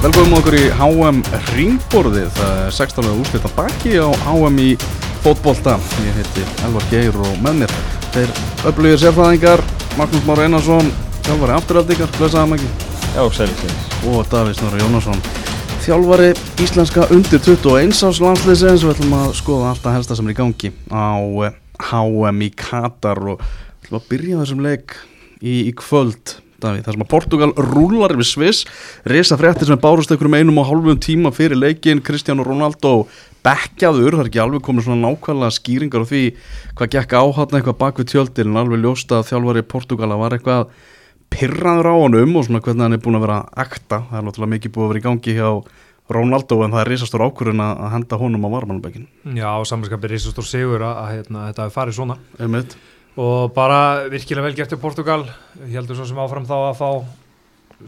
Velkomum okkur í HM Ringborðið, það er 16. úrslit að baki á HM í fótbolta. Ég heiti Elvar Geir og með mér þeir upplýðir sérfæðingar, Magnús Mára Einarsson, þjálfari afturhaldingar, blessaðum ekki, Já, sælir. og Davís Snorri Jónasson, þjálfari íslenska undir 21 ás landsliðsins. Við ætlum að skoða allt að helsta sem er í gangi á HM í Katar og við ætlum að byrja þessum leik í, í kvöld. Davíð, þar sem að Portugal rúlar við Sviss resa fréttir sem bárust einhverjum einum og hálfum tíma fyrir leikin Cristiano Ronaldo bekkjaður, það er ekki alveg komið svona nákvæmlega skýringar á því hvað gekk áhatna eitthvað bak við tjöldin. En alveg ljósta að þjálfari Portugala var eitthvað pirraður á honum og svona hvernig hann er búin að vera akta, það er náttúrulega mikið búið að vera í gangi hjá Ronaldo en það er risastór ákvörðun að að henda honum á varmanabekkin Já, samanskapið er risastór sigur að, að hérna, þetta hafi farið svona. Einmitt, og bara virkilega vel gert til Portugal. Ég heldur svo sem áfram þá að fá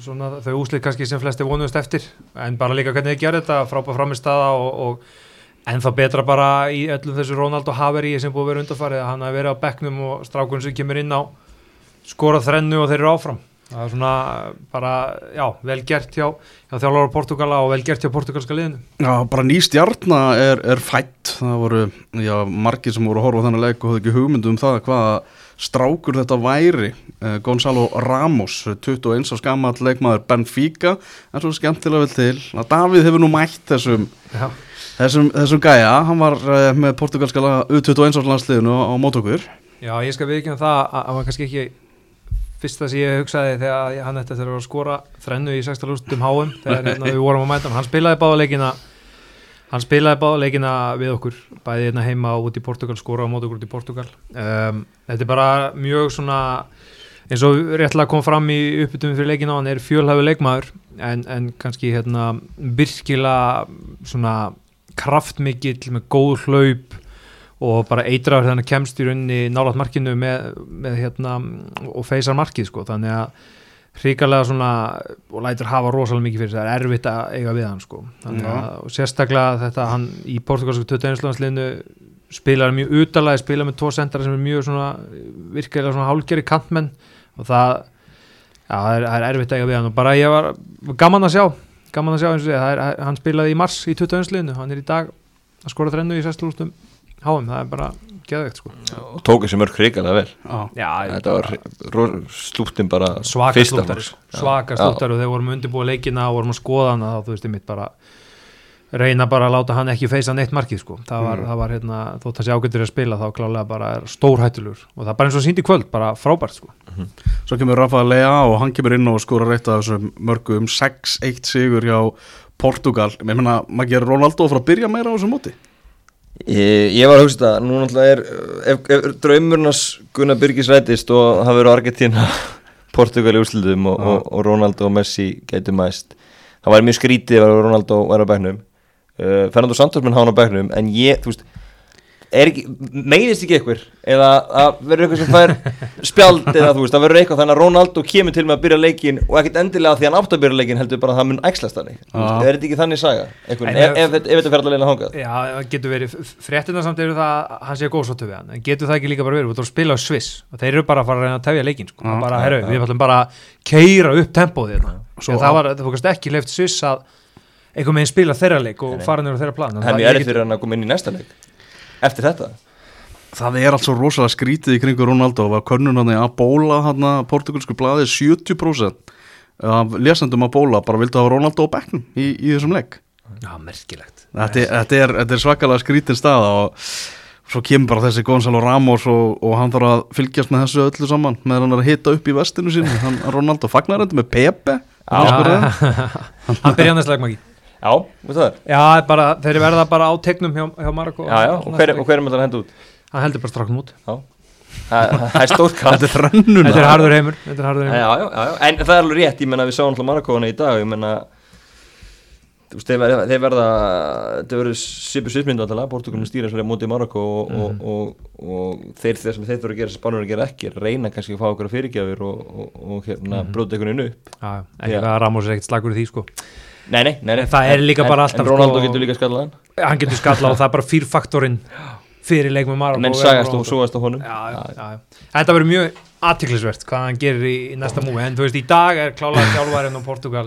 svona þau úslið kannski sem flesti vonuðust eftir. En bara líka hvernig þið gerði þetta frábæð framistaða og, og en þá betra bara í öllum þessu Ronaldo Haveri sem búið að vera undarfarið að hann hafi verið á bekknum og strákunum sem kemur inn á skorað þrennu og þeir eru áfram það er svona bara, já, vel gert hjá, hjá þjálfur Portugala og vel gert hjá portugalska liðinu. Já, bara ný stjarna er, er fætt það voru, já, margir sem voru að horfa á þennan leik og höfðu ekki hugmyndu um það hvaða strákur þetta væri. Eh, Gonzalo Ramos 21 á skamall leikmaður Benfica. En svo skemmtilega vel til að Davíð hefur nú mætt þessum Já, þessum, þessum gæja, hann var eh, með portugalska U21 landsliðinu á, á mótokur já ég skal viðkjöna það að að var kannski ekki fyrsta sem ég hugsaði þegar hann ætti að skora þrennu í 16 lústum háum þegar hérna, við vorum að mæta hann. spilaði báða leikina hann spilaði báða leikina við okkur bæði hérna heima og út í Portugal skora á mót okkur út í Portugal um, þetta er bara mjög svona eins og réttlega kom fram í uppbytum fyrir leikina hann er fjölhæfi leikmaður en, en kannski hérna virkilega svona kraftmikill með góð hlaup og bara eitraður þannig kemst í rauninni nálat markinu með, með hérna og feysar markið sko þannig að hrikalega svona og lætur hafa rosalega mikið fyrir það er erfitt að eiga við hann sko þannig að og sérstaklega þetta hann í portugalsku 21. landsliðinu spilar mjög utalega, spilar með tvo sendara sem er mjög svona virkilega svona hálgeri kantmenn og það já, það er, er erfitt að eiga við hann og bara ég var gaman að sjá gaman að sjá eins og því, hann spilaði í mars í 21. landsliðinu, hann er í dag að skora þrennu í 16 lústum háum, það er bara geðveikt sko. Og tók þessi mörg hrikalega vel. Já, Já, Þetta var slúttin bara svaka mark. svaka Já. slúttar og þegar vorum undirbúið leikina og vorum að skoða hana þá þú veist ég mitt bara reyna bara að láta hann ekki feysa neitt markið sko. Það var, Mm. það var hérna, þótt að sé ágættur að spila þá klálega bara er stórhættulur og það er bara eins og síndi kvöld, bara frábært sko. Svo kemur Rafa Lea og hann kemur inn og skora reitt af þessum mörgum 6-1 sigur hjá Portugal. Ég meina, maður gerir Ronaldo að fara að byrja meira á þessum móti Ég, ég var að hugsa þetta, nú náttúrulega er ef, ef draumurnas Gunnar Byrgis rætist og það verður Argentina Portugal í úrslutum og, og, og Ronaldo og Messi gætu mæst. Það var mjög skrítið ef Ronaldo væri á bæknum uh, Fernando Santos minn hann á bæknum en ég, þú veist meiðist ekki eitthvað eða að verður eitthvað sem fær spjald eða þú veist, það verður eitthvað þannig að Ronaldo kemur til með að byrja leikin og ekkert endilega því hann átt að byrja leikin heldur bara að það mun æxlast þannig. Er þetta ekki þannig saga? Einhvern, ef, ef- ef, ef, þetta fer allavega hangað Já, það getur verið, fréttina samt eru það að hann sé góðsóttu við hann, en getur það ekki líka bara verið, þú ert að spila á Sviss og þeir eru bara að fara að reyna að tefja leikinn sko. Bara, já. við ætlum bara að keira upp tempóð hérna, að einhvern veginn spila þeirra leik og fara nefnir þeirra plan. Það er erfitt fyrir hann að koma inn í næsta leik Eftir þetta? Það er allt svo rosalega skrítið í kringu var könnun hann að bóla hann að portugalsku blaði 70% af lesendum að bóla bara vildu hafa Ronaldo á bekknum í, í þessum leik. Já, merkilegt. Þetta, þetta, er, þetta er svakalega skrítin staða og svo kemur bara þessi Gonzalo Ramos og, og hann þarf að fylgjast með þessu öllu saman með hann er að hita upp í vestinu sínu hann, Ronaldo fagnar þetta með Pepe hann Já, hann byrja næst leikmaki Já, veit það? Er Já, bara, þeir verða bara á tegnum hjá, hjá Marokko. Já, já, og hver, og hver er með það að henda út? Hann heldur bara stráknum út. Já. Það það er stór kall þetta er þrennuna Þetta er harður heimur, þetta er harður heimur. já, já, já, en það er alveg rétt, ég menna við sáum alltaf Marakóna í dag, ég menna Þú veist, þeir verða, þeir verða þeir verða svipu svipmyndu alltaf Portugalum stýra svolítið mótið Marakó og, og, og, og þeir þeir sem þeir þurfa að gera sem spánur að gera ekki, reyna kannski að fá okkur að fyrirgjafir og, og, og hérna bróta einhvern veginn upp. Já, já, ekki Já. að Ramos er ekkert slagur í því sko Nei, nei, nei, nei. Það er líka En- bara alltaf, En Ronaldo sko- getur líka skallað hann Hann getur skalla og það er bara fýrfaktorinn fyrir leik með Marokko Menn og sagast Ronaldo. og súast á honum já, já, já. Þetta verður mjög aðtiklisvert hvað hann gerir í, í næsta múi en þú veist í dag er klálega þjálfærin og Portugal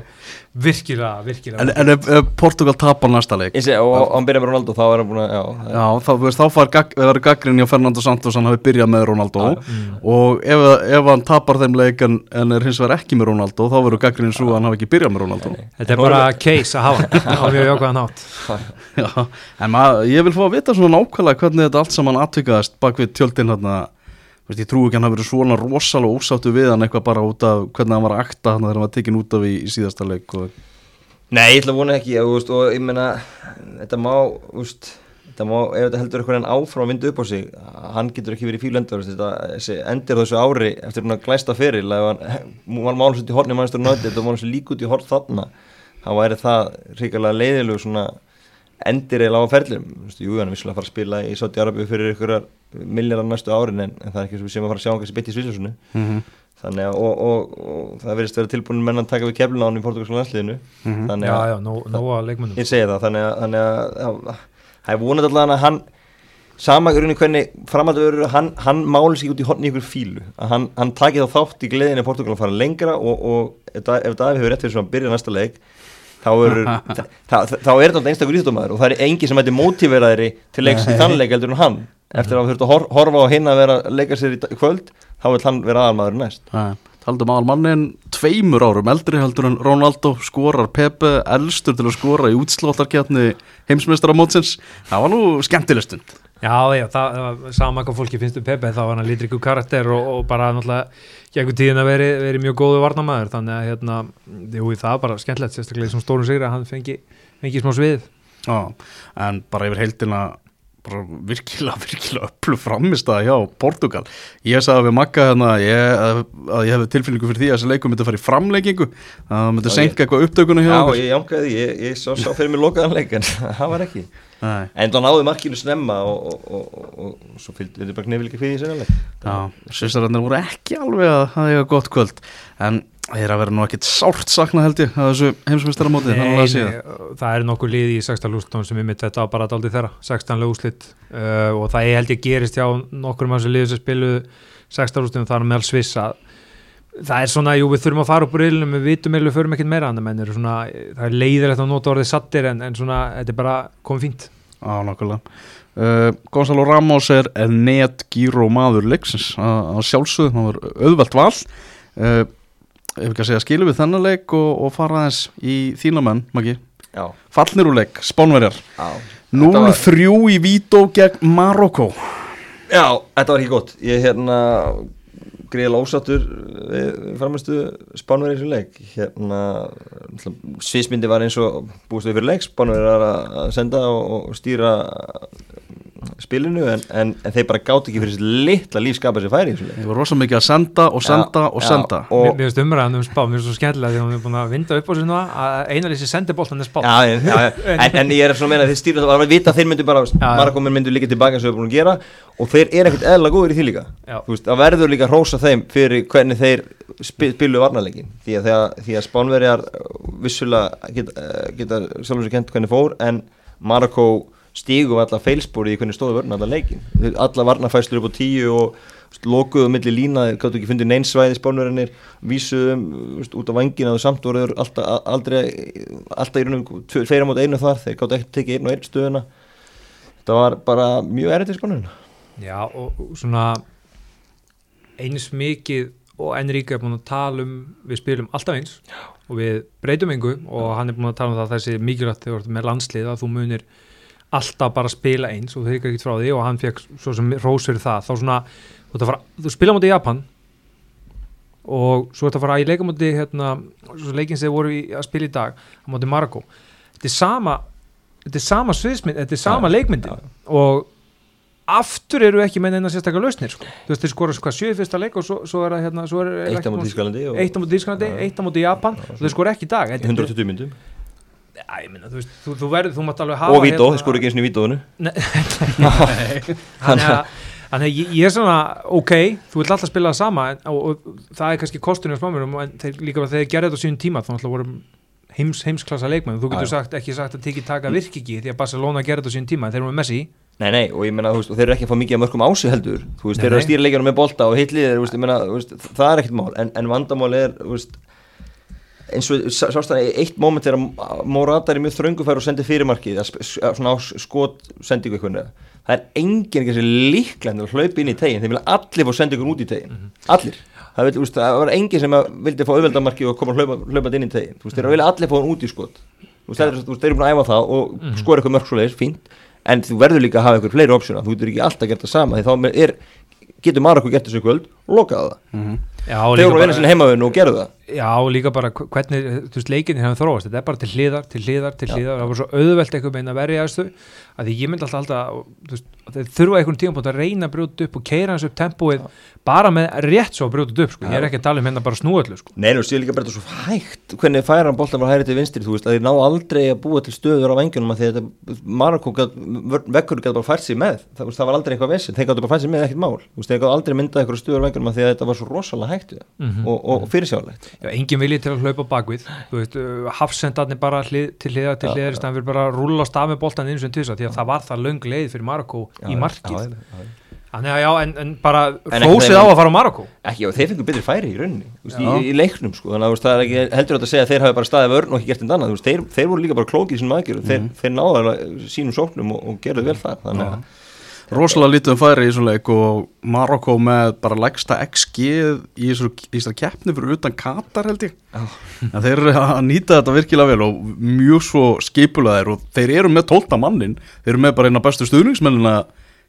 virkilega, virkilega En, en ef, ef Portugal tapar næsta leik? Ég segi, og, hann byrja með Ronaldo þá er hann búin að, já, Já, þá, þú veist, þá fær gag, verður gaggrinni á Fernando Santos hann hafi byrjað með Ronaldo. Mm. og ef, ef hann tapar þeim leik en, en er hins vegar ekki með Ronaldo þá verður gaggrinni svo að hann hafi ekki byrjað með Ronaldo. Þetta er bara case að hafa á mjög jákvæðan hátt. Já, en maður, ég vil fá að vita svona nákvæmlega hvernig þetta allt saman atvikaðist bak við tjöldin hérna Veist, ég trú ekki að hann hafi verið svona rosalega ósáttu við hann eitthvað bara út af hvernig hann var að akta hann þegar hann var tekin út af í, í síðasta leik og... Nei, ég ætla að vona ekki, þú veist, og ég meina, þetta má, veist, þetta má, ef þetta heldur eitthvað en áfram að vinda upp á sig, hann getur ekki verið í fílendur, þetta, endir þessu ári eftir hann að glæsta ef hann var málusut í horni mannstur nöndi, þetta var málusut lík út í horn þarna, þá væri það ríkilega leiðilegu endir eða á ferlum, jú, hann er vissulega að fara að spila í Saudi Arabíu fyrir ykkur milljarar næstu árin, en, en það er ekki svo við sem að fara að sjá kannski beitt í Svíðsjósunni, mm -hmm. þannig að, og, og, og það verðist vera tilbúin menn að taka við kefluna á hann í portugalska landsliðinu, Mhm. þannig Já, að já, nó, nóga leikmönnum. Ég segi það, þannig að, þannig að, að það er vonandi allavega að hann sama í rauninni hvernig framhaldu verður hann, hann máli sig út í hotni í ykkur fílu að hann, hann taki þá þátt í gleðinni að Portugal að fara lengra og, og ef, ef Davíð hefur rétt fyrir sem að byrja næsta leik þá, er þetta alltaf einstakur íþjóttumæður og það er engin sem hætti mótiveraðri til leiks í þann leik heldur en hann eftir að hafa þurft að hor, horfa á hinn að vera að leika sér í kvöld þá vil hann vera aðalmaður næst. Taldum aðal mannin tveimur árum eldri heldur en Ronaldo skorar Pepe elstur til að skora í útsláttarkjarni heimsmeistaramótsins. Það var nú skemmtileg stund. Já, já, það, það var sama hvað fólki finnst um Pepe þá var hann lítriku karakter og, og bara náttúrulega gegnum tíðin að veri, veri mjög góðu varnamæður þannig að hérna, jú, það var bara skemmtilegt sérstaklega í svona stórum sigur að hann fengi, fengi smá svið. Já, en bara yfir heildina virkilega, virkilega öllu framist að hjá Portugal. Ég sagði við Magga hérna ég, að, að ég hefði tilfinningu fyrir því að þessi leikum myndi að fara í framleikingu að það myndi Já, senka eitthvað upptökuna hjá Já, ég jánkaði, því, ég, ég sá, sá fyrir mig lokaðan leik en það var ekki. Nei, En þá náðu markinu snemma og, og, og, og, og svo þetta bara knefið líka fyrir í sennileg Já, svistararnir voru ekki alveg að það eiga gott kvöld. En það er að vera nú ekkit sárt sakna held ég að þessu sé nei, það er nokkuð lið í 16 lústón sem er mitt þetta var bara daldið þeirra 16 lúslit uh, og það er held ég gerist hjá nokkur um þessu liðu sem spilu 16 lústum þar meðal Sviss að það er svona, jú við þurfum að fara upp úr reilinu við vitum eða við förum ekkert meira annað menn eru svona, það er leiðilegt að nota orðið sattir en, en svona, þetta er bara komið fínt. Já, nokkulega uh, Gonzalo Ramos er, er net gíro maður leiksins að sjálfsögðu, það var auðvelt val. Uh, ef ekki að segja skilum við þennan leik og, og fara aðeins í þína menn, Maggi. Já, Fallnir úr leik, Spánverjar. Já. Þetta var- 0-3 í Vító gegn Marokko Já, þetta var ekki gott. Ég hérna greiðlega ósattur við framistu spánverið í þessu leik. Hérna sviðsmyndi var eins og búist við fyrir leik. Spánverið er að að senda og, og stýra spilinu en, en, en þeir bara gátt ekki fyrir þessi litla lífskapa sem færi í þessu leik Ég var rosa mikið að senda og senda Já, og já, senda Mér og, mér finnst umræðan um spá, mér finnst svo skemmtilega því að hún er búin að vinda upp á sér núna að einarlýsi sendi boltan er spá Já, já, já, já. En, en ég er svona að meina að þeir stýra það var að vita að þeir myndu bara, já. Marakomin myndu líka tilbaka sem við erum búin að gera og þeir eru ekkert eðla góður í því líka Já. Veist, það verður líka að hrósa þeim fyrir hvernig þeir spi- spilu varnarleikin því að, því að spánverjar vissulega geta, eh, geta sjálfur sér kent hvernig fór en Marako stígum alla feilspóri í hvernig stóðu vörna alla leikin alla varnarfæslur upp á tíu og lokuðu milli lína, gáttu ekki fundið neinsvæði spánverjarnir, vísuðum út á vangina og samt voru þeir alltaf, aldrei, alltaf í raunum tveira mót einu þar, þeir gáttu ekki tekið einn og einn stöðuna. Þetta var bara mjög errið til spánverjarna Já, og svona eins mikið og Enrique er búin að tala um við spilum alltaf eins og við breytum engu og hann er búin að tala um það þessi mikilvægt þegar þú ert með landslið að þú munir alltaf bara spila eins og þau ekki frá því og hann fekk svo sem rós fyrir það. Þá svona, þú, að fara, þú spila mútið í Japan og svo að fara í leikamóti hérna, leikin sem voru í, að spila í dag á móti Marokko þetta er sama þetta er sama sviðsmynd, þetta er sama Já, leikmyndin og aftur eru ekki með neina sérstaklega lausnir sko. þú veist þeir skora hvað sjö í fyrsta leik og svo, svo er það hérna svo eitt á mál- Ískalandi eitt á móti Japan og þeir skora ekki í dag. Þetta- 120 myndum Ég meina, þú, veist, þú, þú verður, þú mátt alveg hafa og Vító, þeir skor ekki eins og í Vítóinu. Þannig að að ég, er svona, ok, þú vilt alltaf spila það sama en, og, og það er kannski kostunni á smámurum en þeir, líka bara þegar þeir gerði þetta á sínum tíma þá náttúrulega voru heims, heimsklassa leikmenn. Þú getur sagt, ekki sagt að tiki taka virki ekki því að Barcelona gerði þetta á sínum tíma þeir eru með Messi. Nei, nei, og ég meina, þú veist, og þeir eru ekki að fá mikið af mörgum á sig heldur, þú veist, Nei, þeir eru að stýra leikjunum með bolta og hitlið, þú veist, ég veist, það er ekkert mál, en, en vandamál er, þú veist, eins og sást það eitt moment þegar Morata er í mjög þröngufæri og sendir fyrirmarkið, að að svona á skot sendingu eitthvað, það er enginn ekki líklega að hlaupa inn í tegin, þeir vilja allir fá sendingun út í tegin, allir. Það, vil, úst, það var enginn sem að vildi fá auðveldamarki og koma hlaupa, hlaupað inn í tegin, þú veist, þeir vilja allir fá hann út í skot, þú veist, þeir, þeir eru búin að æfa það og mm skora eitthvað mörg svo leiðis, fínt, en þú verður líka að hafa eitthvað fleiri opsjuna, þú getur ekki alltaf gert það sama, því þá er, getur Marokko gert þessu kvöld og lokaða það. Já, Þeir voru að vinna sinni heimavinu og gerðu það. Já, líka bara hv- hvernig, þú veist, leikinni hefur þróast, þetta er bara til hliðar, til hliðar, til hliðar, það var svo auðvelt einhvern veginn að verja þessu, að því ég myndi alltaf alltaf, þú veist, þeir þurfa einhvern tíma að reyna að brjóta upp og keira hans upp tempóið bara með rétt svo að brjóta upp, sko, ég er ekki að tala um hérna bara snúallu, sko. Nei, nú sé líka bara þetta svo hægt hvernig færa hann boltan frá hæri til vinstri þú veist, að þeir ná aldrei að búa til stöður á vengjunum að því að það, það að að við það Mhm. Já, engin vilji til að hlaupa bakvið, uh, hafsendarnir bara hlið, til hliðar, til Já, hliðar, í staðan fyrir bara að rúlla á stað með boltan eins og tvisa, því að það var það löng leið fyrir Marokko í markið. Þannig að já, en, en bara fósið á að fara á Marokko. ekki, og þeir fengur betri færi í rauninni veist, í, Já. í leiknum, sko, þannig að það er ekki heldur átt að segja að þeir hafi bara staðið vörn og ekki gert einn annað, veist, þeir, þeir voru líka bara klókið í sínum aðgjörum, þeir, þeir náðu sínum sóknum og, og gerðu vel þar þannig að rosalega lítið um færi í þessum leik og Marokko með bara lægsta XG í þessari keppni fyrir utan Katar held ég. En þeir eru að nýta þetta virkilega vel og mjög svo skipulaðir og þeir eru með 12 mannin þeir eru með bara eina bestu stuðningsmennina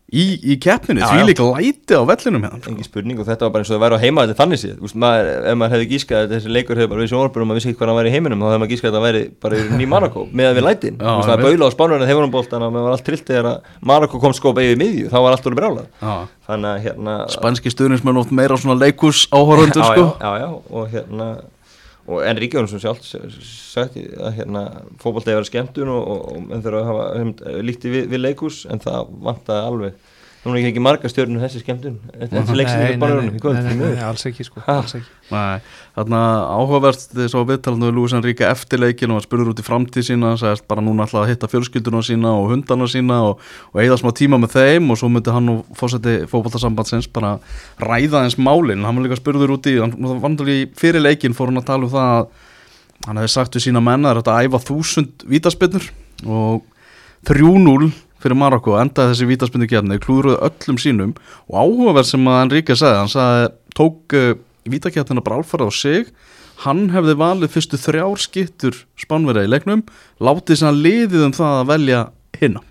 í, í keppninu, Já, því líka læti á vellinum hérna sko. engin spurning og þetta var bara eins og það væri á heima þetta þannig séð, Úst, maður, ef maður hefði gískað að þessi leikur hefði bara við sjónvarpunum og maður vissi ekki hvað hann væri í heiminum þá hefði maður gískað að það væri bara í ný Marokko með að við lætin, Já, Úst, það er baula á spánurinn þegar hann bólt þannig að maður var allt trillt þegar að Marokko kom sko beigðið miðju, þá var allt orðið brjálað Já. þannig að hérna spænski stuðningsmenn oft meira svona leikus áhorundur sko. já, já, og hérna og en Ríkjónum sem sjálf sagt að hérna fótbolti hefur verið skemmtun og, og, og en þeir hafa líkti við, við leikus en það vantaði alveg nú er ekki marga stjörnum þessi skemmtun þessi leiksin Nei, er nei, bara kvöld, nei, alls ekki, sko, Ha. alls ekki. Nei, þarna áhugavert þess að viðtalinu við Lúis Enrique eftir leikin og var spurður út í framtíð sína sagðist bara núna alltaf að hitta fjölskylduna sína og hundana sína og, og eigða smá tíma með þeim og svo myndi hann og fórseti fótballtasambandsins bara ræða eins málin hann var líka spurður út í, hann vandal í fyrir leikin fór hann að tala um það að hann hefði sagt við sína menna að þetta æfa þúsund vítaspinnur og 3-0 fyrir Marokko endaði þessi vítaspinnu kjarni klúðruðu öllum sínum og áhugaverð sem að Enrique sagði, hann sagði tók uh, vítakjarnina bara alfarið á sig. Hann hefði valið fyrstu þrjár skittur spánverða í leiknum látið sem hann liðið um það að velja hinna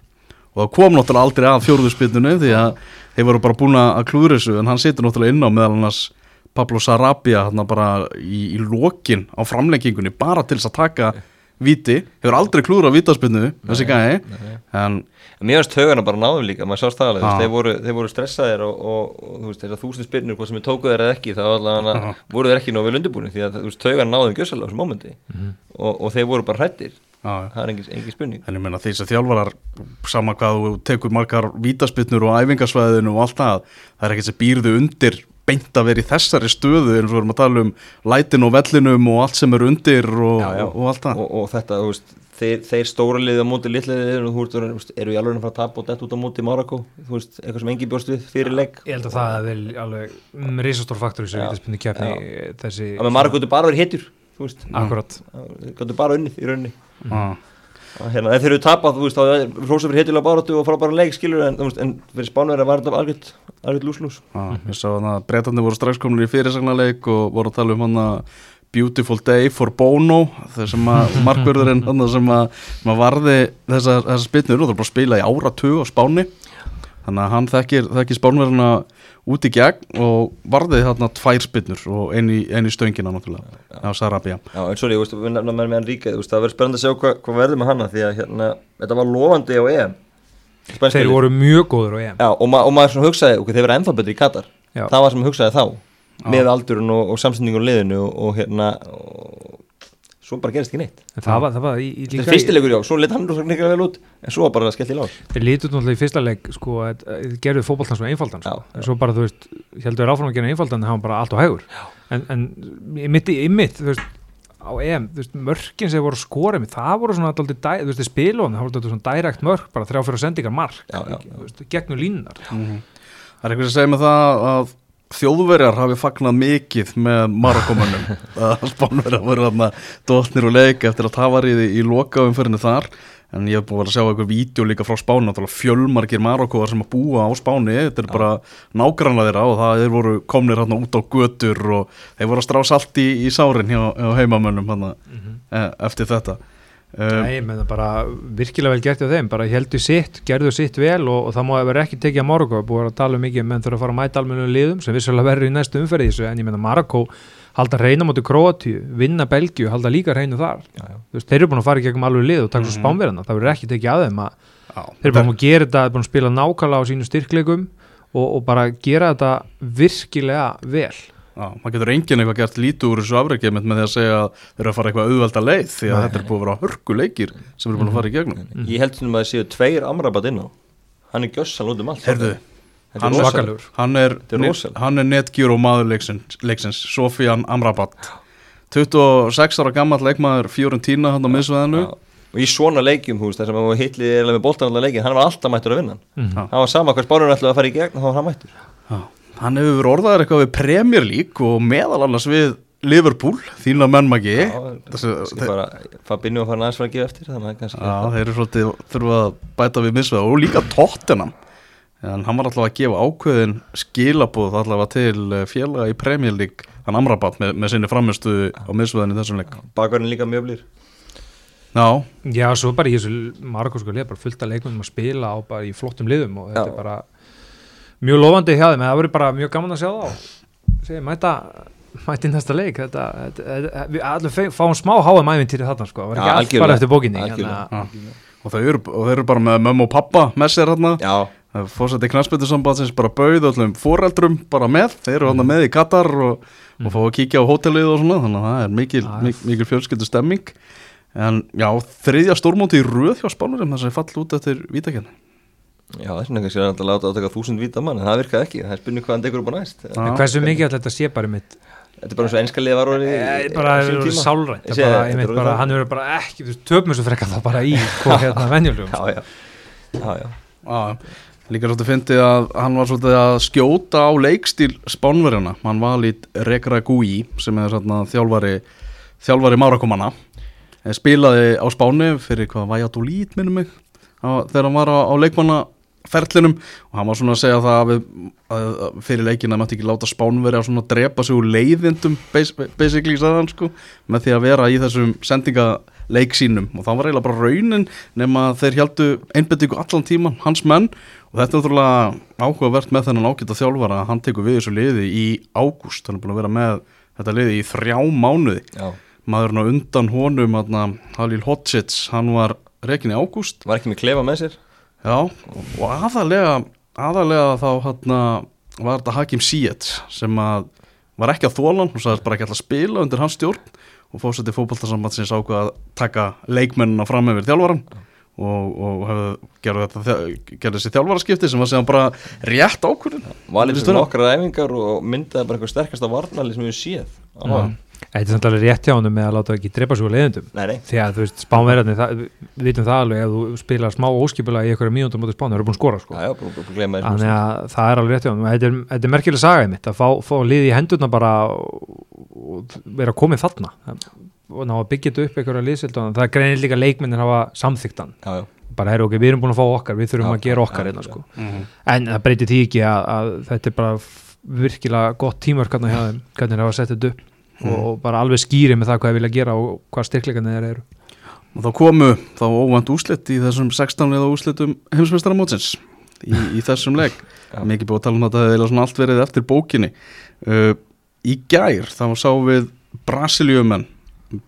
og það kom náttúrulega aldrei að fjórðuspinnunu því að þeir voru bara búin að klúðra þessu en hann situr náttúrulega inn á meðal annars Pablo Sarabia hann bara í, í lokin á framlengingunni bara til þess að taka viti, hefur aldrei klúðra á vítaspinnu þessi gæði En mér finnst haugana bara náðum líka, maður sást það alveg, þeir voru, þeir voru stressaðir og, og, og þú veist, þessar þúsund spyrnir, hvað sem er tókuð þeir eða ekki, þá allavega voru þeir ekki nóg vel undirbúinu, því að þú veist, haugana náðum gjössalega á þessu mómenti. Og, og þeir voru bara hrættir, það er engin, engin spurning. En ég meina því að þjálfarar sama hvað þú tekur margar vítaspinnur og æfingasvæðinu og allt það það er ekkert sem býrðu undir beint að vera í þessari stöðu eins og við erum að tala um lætin og vellinum og allt sem er undir og, Já, já. og allt það. Og, og þetta, þú veist, þeir, þeir stóra liðið á móti litla liðið og þú veist, eru í alveg að fara að tapa og dett út á móti Marokko, þú veist, eitthvað sem engi bjóst við fyrir leik. Ég held að það er vel alveg mm, risastór faktor í þessu Já, vítaspinnu keppni þessi, Það með Marokko gætu bara verið hitjur, þú veist, akkurat þeir gætu bara unnið í rauninni. Og Hérna, ef þeir eru tapað, þú veist, þá er hrósa fyrir hitjulega baráttu og frábæra leik, skilur, en, þú veist, en fyrir spánverið var þetta algjört, algjört lúslús. Já, ég sá að breytandi voru strax komin í fyrirsagnarleik og voru að tala um hann að Beautiful Day for Bono þar sem að markverðurinn þarna sem að, varði þessar, þessar spinnur og það er bara að spila í áratug á Spáni þannig að hann þekkir, þekkir Spánverðina út í gegn og varði þarna tvær spinnur og eini, eini stöngina náttúrulega á Sarabia Já, en veist, við nefnum með hann ríka, það verður spennandi að sjá hvað hva verður með hana, því að, hérna, þetta var lofandi á EM. Spænska Þeir voru mjög góður á EM Já, og, ma og maður svona hugsaði, ok, þeir verða ennþá betri í Katar. Já. Það var sem ég hugsaði þá, Já. með aldurinn og, og samsendingun á liðinu og, og hérna, og svo bara gerist ekki neitt. En það var, það var í, í Þetta er fyrstilegur, já, svo lit hann rosa nekka vel út, en svo var bara skellt í lás. Þeir lítur náttúrulega í fyrsta leik sko, að að gerðu fótboltan svo einfaldan sko. Já, já. en svo bara, þú veist, heldur áfram að gera einfaldan það var bara allt og hægur en, en í mitt, í mitt, þú veist á EM, þú veist, mörkin sem voru skorið með, það voru svona alltaf, þú veist, spilun það voru alltaf svona direkt mörk, bara þrjá fyrir sendingar mark, Já, já, þú veist, gegnum línar Það er eitthvað sem segir með það að þjóðverjar hafi fagnað mikið með Marokkomannum að spánverjar voru þarna dóttnir og leik eftir að það var í, lokaumferðinu þar. En ég hef búin að sjá eitthvað vídeo líka frá Spáni náttúrulega fjölmargir Marokkoðar sem að búa á Spáni. Þetta er bara nágranna þeirra og það þeir voru komnir hérna út á götur og þeir voru að strá salt í, í sárin hjá, hjá heimamönnum hérna, e, eftir þetta Nei, menn það bara virkilega vel gert hjá þeim, bara heldur sitt, gerðu sitt vel og, og það má vera ekki tekið að Marokko, búið að tala um mikið, menn þurfa að fara að mæta almennu liðum sem vissulega verður í næstu umferði þessu, en ég menna Marokko halda reyna móti Kroatíu, vinna Belgíu, halda líka reynu þar, Já, já. þú veist, þeir eru búin að fara í gegnum alveg lið og taka svo Mhm. spánverðina, það verður ekki tekið að þeim að já, þeir eru búin að gera þetta, þeir eru búin að spila nákvæmlega á sínu styrkleikum og, og bara gera þetta virkilega vel Já, maður getur enginn eitthvað gert lítið úr þessu afrækjum með því að segja að þeir eru að fara eitthvað auðvelda leið því að Nei. þetta er búið að vera hörkuleikir sem eru búin að fara í gegnum Mhm. Ég held sem að það séu tveir amrabat inn á Hann er gjössan út um allt Þetta hann hann er, er hann er netgjur og maður leiksins, leiksins Sofian Amrabat 26 ára gammal leikmaður Fiorentina hann á miðsveðinu. Og í svona leikjum, veist, þess að maður hitlið með boltan allar leikin, hann var alltaf mættur að vinna hann. Mhm. Já. Það var sama hvað spárun ætlaði að fara í gegn, þá var hann mættur. Já, hann hefur verið orðaður eitthvað við Premier League og meðal annars við Liverpool, þína mennmagi Fabinho var aðeins fara að gefa eftir, þannig að kannski... Já, þeir eru svolítið þurfa að bæta við miðsveða og líka Tottenham. En hann var alltaf að gefa ákveðin skilabúð allavega til eh, félaga í Premier League hann Amrabat með, með sinni framistu á miðsveðinu í þessum leik. Bakvarinn líka mjög blýr. Já, Já, svo bara í þessu Marokko sko lið, bara fullt af leikmennum að spila á bara í flottum liðum og þetta Já. er bara mjög lofandi hjá þeim, en það verður bara mjög gaman að sjá þá. Segir, mæta, mæta í næsta leik þetta, þetta, þetta, við allir fáum smá háum æfintýri þarna sko, það var ekki allt bara eftir bókinni hérna, og þeir eru, og þeir eru bara með mömmu og pappa með sér hérna Já, fórsætti knastbyttusambandsins bara bauð öllum foreldrum bara með, þeir eru hann með í Katar og, og fá að kíkja á hótelið og svona þannig að það er mikil, Já. mikil, mikil fjölskyldu stemming en já, þriðja stórmóti í röð hjá Spánurum þess að þeir fall út eftir vítakenni já, kannski er hann að láta að taka þúsund víta mann, en það virkaði ekki, það er spurning hvað hann tekur upp á næst. Hversu mikið alltaf þetta sé bara mitt Þetta er bara eins og einska liða var orðið í- e, bara sálrænt það það, það. hann verður bara ekki þú veist, töpum þessu frekar það bara í hvað hérna venjulegum. Já, já, já, já. Já, líka svolítið fyndið að hann var svolítið að skjóta á leikstíl Spánverjana, hann var lít Regra Gui sem er svona þjálfari þjálfari Márakomanna spilaði á Spáni fyrir hvað Valladolid minnum mig þegar hann var á, á leikmannaferlinum og hann var svona að segja það að, að, að fyrir leikina mætti ekki láta Spánverja svona drepa sig úr leiðindum bas- basically sagði hann sko með því að vera í þessum sendingaleik sínum. Og það var eiginlega bara raunin nema þeir heldu einbettingu allan tíman hans menn. Og þetta er náttúrulega áhugavert með þennan ágæta þjálfara að hann tekur við þessu liði í ágúst. Hann er búin að vera með þetta liði í þrjá mánuði. Já. maðurinn á undan honum Halil Hotsits, hann var reikin í ágúst. Var ekki með klefa með sér? Já, og aðalega aðalega þá hann var þetta Hakim Ziyech sem að var ekki að þólan og sagðist bara ekki alltaf spila undir hans stjórn og fórseti fótballtarsambandsins ákvað að taka leikmennina fram yfir þjálfaran og, og gerði þessi þjálfaraskipti sem var séðan bara rétt ákvörðin Valið sem nokkrar æfingar og myndaði bara eitthvað sterkasta varnali sem við séð. Á hann. Þetta er samt alveg rétt hjá hann með að láta ekki drepa svo leiðendum Nei, nei, því að þú veist, spánverðarnir, við vitum það alveg ef þú spilar smá óskipulega í einhverja mínútur mútið spánu, það eru búin að skora sko. já, já, bara bara gleyma þannig að það er alveg rétt hjá hann þetta er, þetta er merkileg saga mitt að fá, fá liði í hendurna bara og, vera komið þarna. Og ná að byggja þetta upp einhverja liðsild og það er greinir líka leikmennir hafa samþyktan Já, já, bara herru ok, við erum búin að fá okkar, við þurfum Já, að gera okkar já, hérna já. sko. En það breytir því ekki að, að þetta er bara virkilega gott hérna þeim hvernig það var sett þetta upp og bara alveg skýri með það hvað þeir vilja gera og hvað styrkleikandi þeir eru. Og þá komu þá óvænt úslit í þessum 16 eða úslitum heimsmeistaramótsins í, í þessum leik. Mikið búið að tala um þetta það hefði allt verið eftir bókinni. Uh, í gær þá sá við Brasilíumenn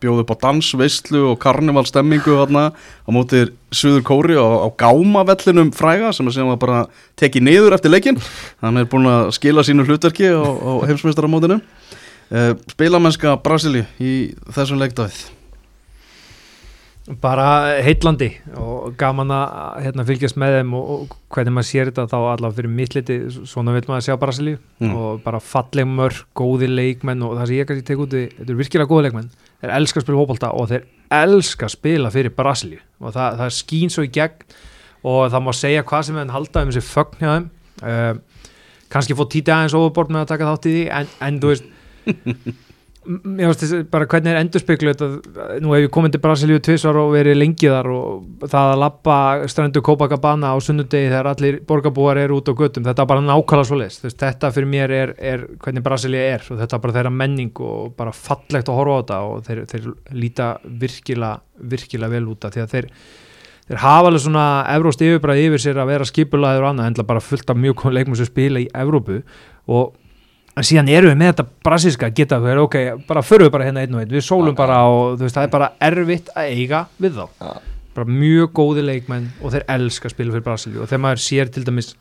bjóðu upp á dansveislu og karnivalstemmingu þarna á móti Suður Kóri á, á gámavellinum fræga sem að segja að bara tekið niður eftir leikin hann er búin að skila sínu hlutverki á, á heimsmeistaramótinu. uh, spilamennska Brasilíu í þessum leikdæð bara heitlandi og gaman að hérna, fylgjast með þeim og, og hvernig maður sér þetta þá allavega fyrir mittliti svona vil maður sjá Brasilíu Mm. og bara falleg mörg, góði leikmenn og það sem ég kannski tek út í, þetta eru virkilega góði leikmenn þeir elska að spila fótbolta og þeir elska að spila fyrir Brasilíu og það, það skín svo í gegn og það má segja hvað sem við halda um þessi fögn hjá þeim uh, kannski fótt títið aðeins overbord með að taka þátt í því en, en þú veist m- ég veist þessi, bara hvernig er endurspeglu þetta, nú hef ég komið til Brasilíu tvisvar og verið lengi þar og það að lappa strendu Copacabana á sunnudegi þegar allir borgarbúar eru út á göttum, þetta er bara nákvæmlega svo leist, þetta fyrir mér er, er hvernig Brasilíu er og þetta er bara þeirra menning og bara fallegt að horfa á þetta og þeir, þeir líta virkilega, virkilega vel út af því að þeir þeir hafa alveg svona Evróst yfirbræð yfir sér að vera skipulaður og annað, en bara fullt af mjög góðum leikmum sem spila í Evrópu og en síðan erum við með þetta brasilska geta við, ok, bara förum við bara hérna einn og einn. Við sólum Já, bara og þú veist, það er bara erfitt að eiga við þá, Já. bara mjög góði leikmenn og þeir elska að spila fyrir Brasilíu. Og þegar maður sér til dæmis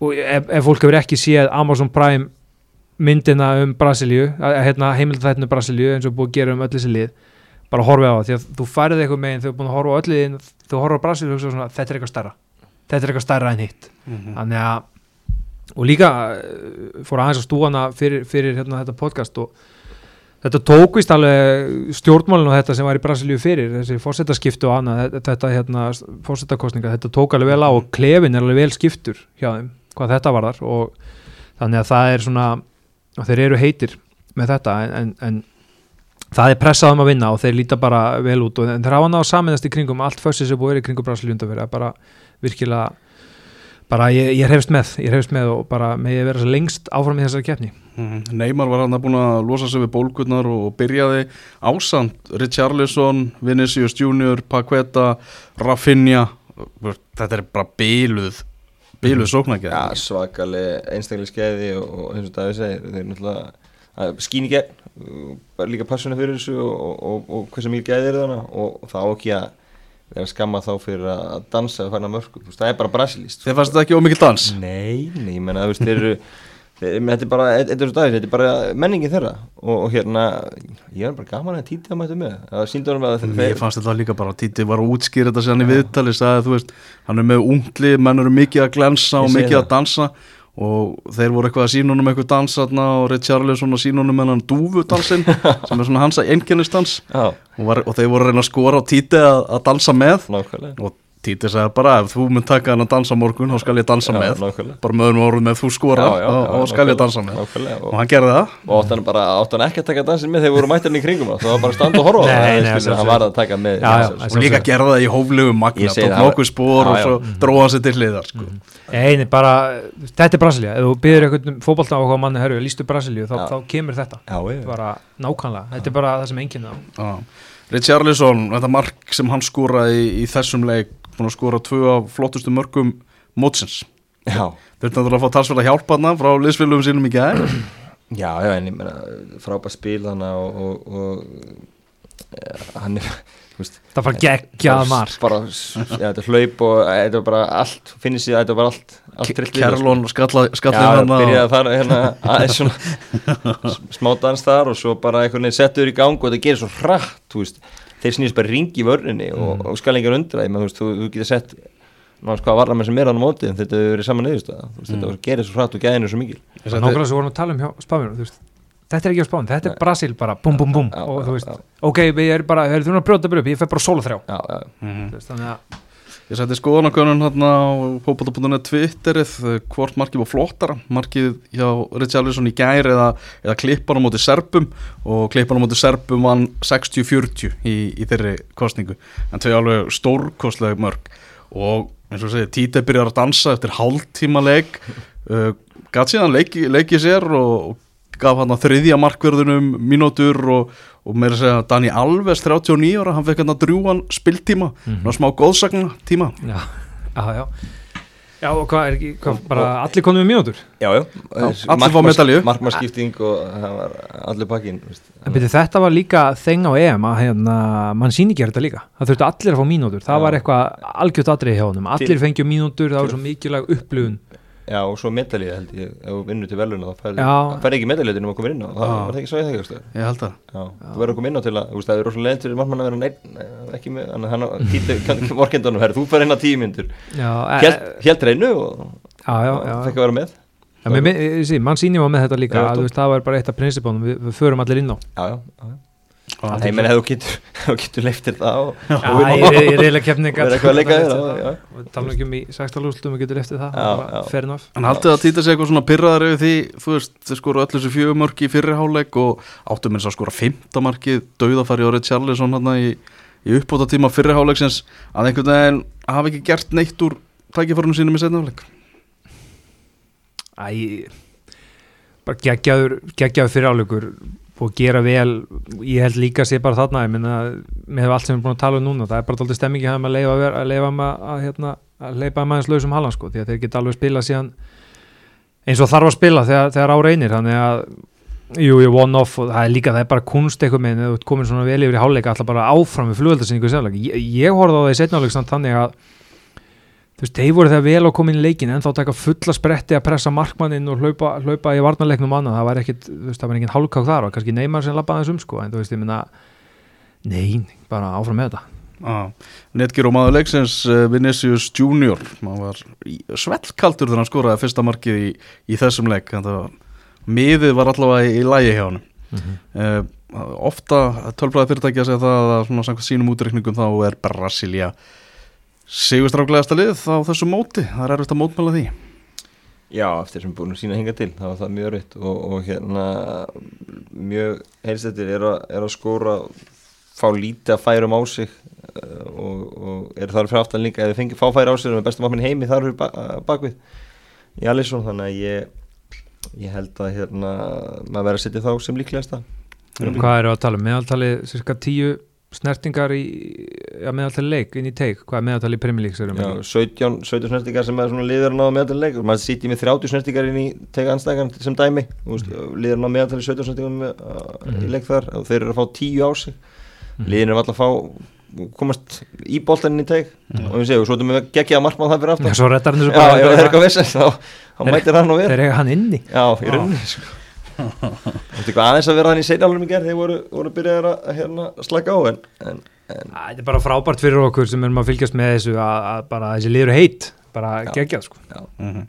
og ef, ef fólk hefur ekki séð Amazon Prime myndina um Brasilíu, hérna, heimildþættinu Brasilíu eins og búið að gera um öll þessi lið bara horfið á það, því að þú færið eitthvað meginn þegar þú er búin að horfa á öll liðin, þú horfa á Brasilíu og hugsa svona, þetta er eitthvað stærra. Þetta er eitthvað stærra en hitt. Þannig að og líka eh, fór aðeins að stúana fyrir, fyrir hérna, þetta podcast og þetta tók vist alveg stjórnmálinu og þetta sem var í Brasilíu fyrir þessi fórsetaskiptu og annað þetta, hérna, fórsetakostninga, þetta tók alveg vel á og klefin er alveg vel skiptur hjá þeim hvað þetta var þar og þannig að það er svona þeir eru heitir með þetta en, en, en það er pressað um að vinna og þeir líta bara vel út. Og þeir hafa náðu saminast í kringum allt fössið sem búið er í kringum Brasilíu undanfyrir bara virkilega bara ég, ég hefst með, ég hefst með og bara með ég vera lengst áfram í þessari keppni. Mhm. Neymar var hann að búin að losa sig við bólgurnar og byrjaði ásand Richarlison, Vinicius Junior, Paqueta, Rafinha. Þetta er bara bíluð bíluð sóknarkið Já, svakaleg einstaklega skeiði og, og eins og Davíð segir, þeir náttúrulega að skín í gegn, bara líka passuna fyrir þessu og, og, og hversu mikið gæði er þannig og, og það á ekki að vera skamma þá fyrir að dansa og fæna mörgum, það er bara brasilíst Þeir fannst þetta ekki ómikið dans? Nei, nei, ég menna, þú veist, þeir þeir, þetta er bara, þetta er þetta er bara menningin þeirra. Og, og hérna ég er bara gaman að títið að mæta með. Það síndur hann að Mér fannst þetta líka bara Títi var að útskýra þetta sér hann í viðtali sagði þú veist, hann er með ungli menn eru mikið að glensa og mikið það. að dansa og þeir voru eitthvað að sína honum eitthvað dans þarna og Richarlison að sína honum með hann dúfudansinn sem er svona hans að einkennistans. Já, og, og þeir voru að reyna að skora á Títi að, að dansa með. Nákvæmlega. Og Títi sagði bara ef þú mun taka hann að dansa morgun þá skal ég dansa Já, með. nákvæmlega. bara með öðrum orðum með þú skora og skal ég dansa með. nákvæmlega, og og, hann gerði það. Og átt hann bara, átt hann ekki að taka dansin með þegar voru mættarinn í kringum það var bara standa og horfa á Nei, nei, skilur, sjálfsögðu. hann var að taka með Já, já, og líka gerði það í hóflegu magna tók nokkuð spór og svo dróða sér til hliðar sko. Einu, bara, þetta er Brasilia ef þú byrður eitthvað fótbolta á hvað manni herru, lístu Brasilíu, þá, þá kemur þetta. Er. Richarlison, þetta mark sem hann skoraði í, í þessum leik búin að skora tvö af flottustu mörgum mótsins. já, Þurfti náttúrulega að fá talsverða hjálp hann frá liðsfélugum sínum í gæð. já, já, en ég meina frábært spil hann og, og, og ja, hann er veist, það fara geggjað mark bara, já, þetta hlaup og eh, þetta var bara allt, finnir sér, þetta var bara allt allt sko. Kerlon skallið Já, hann byrjaði að fara hérna aðeins svona smá dans þar og svo bara einhvern veginn settur í gang og þetta gerir svo hratt, þú veist þeir snýst bara ring í vörninni og, og skal engar undra því, menn, þú þú, þú getur sett náttúrulega hvað varna með sem er á móti en þetta hefur verið saman þú veist, þetta gerir svo hratt og gæðinu svo mikil. Nákvæmlega við vorum að tala um hjá þú veist, þetta er ekki á Spánu, þetta er Brasil bara búm búm Já, og þú veist, ok, við erum bara, við erum að brjóta upp ég fer bara solo þrjá Já, já, Þú veist, þannig að Ég setti skoðanakönnun hérna á fótbolta.net Twitterið eh, hvort markið var flottara. Markið hjá Richarlison í gær eða, eða klippan á móti Serbum og klippan á móti Serbum vann 60-40 í, í þeirri kostningu en þau alveg stórkostlega mörg. Og eins og segja Títe byrjar að dansa eftir hálftíma leik. Uh, gatt síðan leiki, leiki sér og, og gaf hann að þriðja markverðunum mínútur og, og meira að segja Dani Alves 39 ára, hann fekk hann að drjúan spiltíma. Mhm. og smá góðsagna tíma. Já, já, já. Já, og hvað er ekki, hvað, bara allir konum við mínútur? Já, já. allir fá medalju. Markmarskipting og það var allir pakkin En byrju, þetta var líka þeng á EM að hérna, mann síni ekki þetta líka. Það þurfti allir að fá mínútur, það Já. var eitthvað algjört atrið hjá honum, allir Til- fengju mínútur það var svo mikilvæg upplifun Já, og svo medalið held ég, ef þú vinnur til veluna þá færði ekki medalið til að koma inn á. Það var það ekki svo í þegar ég held að Já, þú verður að koma inn á til að, þú veist, það er rosalega leiðin til margmann að vera neitt, ekki með, þannig að hann títi vorkendunum, þú fær inn á tíu myndur hélt reynu og já, fekk að vera með. Mann síni var með þetta líka það var bara eitt af prinsipónum við, förum allir inn á. Já, já, Það ég menn ef þú getur, getur leiftir það og, Já, og vinna ég er- ég er eiginlega keppningar Verður eitthvað að leika þér, já, já. Við talum ekki um í sextalústum og getur eftir það Já, bara já. Fair enough En haldið að týta sig eitthvað svona pyrraðar yfir því, þú veist, þeir skoru öll þessu fjögumörk í fyrriháleik og áttu minnst að skora fymtamarkið, dauðafæri árið Charlison hann í, í uppbóta tíma fyrriháleiksins að einhvern veginn hafi ekki gert neitt úr tækiförnum sínum í setnafleik. Æ, bara geggjaður geggjaður fyrir áleikur og gera vel, ég held líka að sé bara þarna, ég minna, með allt sem við erum búin að tala um núna, það er bara alltaf stemmingi að leifa að, að leifa maður að, hérna, að leipa maður eins lausum hallan sko, því að þeir geta alveg spila síðan eins og þarf að spila þegar, þegar á reynir, þannig að jú, jú, one off og það er líka, það er bara kunst eitthvað með, þegar þú ert komin svona vel yfir í háleika alltaf bara áfram við flugöldarsynningu ég, ég horfði á það í setnáleik samt þannig að þú veist, þeir voru þegar vel á komin í leikin en þá taka fulla spretti að pressa markmanninn og hlaupa, hlaupa í varnarleiknum annað, það var ekkit, þú veist, það var engin hálfkák þar og kannski Neymar sem labbaði þessum sko, en þú veist, ég minna nei, bara áfram með þetta. Ah, Netgyr og maður leiksins eh, Vinicius Junior, maður var svellkaldur þegar hann skoraði fyrsta markið í, í þessum leik, að miðið var allavega í, í lægi hjá hann. Uh, ofta tölfræði fyrirtæki að segja það að svona samkvæmt sínum útreikningum þá er Brasilia sigurstráklegasta lið á þessu móti. Það er erfitt að mótmæla því. Já, eftir sem búin að sína hinga til, það var það mjög rétt og, og hérna mjög heilstættir er, að- er að skóra fá lítið að færum á sig uh, og, og er þar fyrir aftan líka, ef þið fengið fá færi á sig með bestum vapnin heimi þar fyrir ba bakvið í Alisson, þannig að ég ég held að hérna maður verður að setja þá sem líklegasta. Hvað eru að tala? Um? Meðaltali cirka tíu snertingar í ja, meðaltali leik inn í teik, hvað er meðaltali í Premier League sérum Já, 17, 17 snertingar sem er svona liður náða meðaltali leik. Maður sýtti með 30 snertingar inn í tega anstæðan sem dæmi. Liður náða meðaltali 17 snertingar með, uh, í leik þar. Og þeir eru að fá 10 á sig. Liðin eru alltaf að fá komast í boltanin í teg og við segjum, svo erum við geggjaða markmann það fyrir aftan. Já, svo rettar hann þessu Já, ef það er eitthvað þá, þá mætir hann og við. þeir eiga hann inni. Já, í rauninni sko. Þetta er eitthvað aðeins að vera hann í seinalunum í gerð þegar voru, voru byrjaðir að, hérna, slaka á en, en, en Æ, Þetta er bara frábært fyrir okkur sem erum að fylgjast með þessu að, að bara þessi liður heit bara Já. geggjað sko. Mm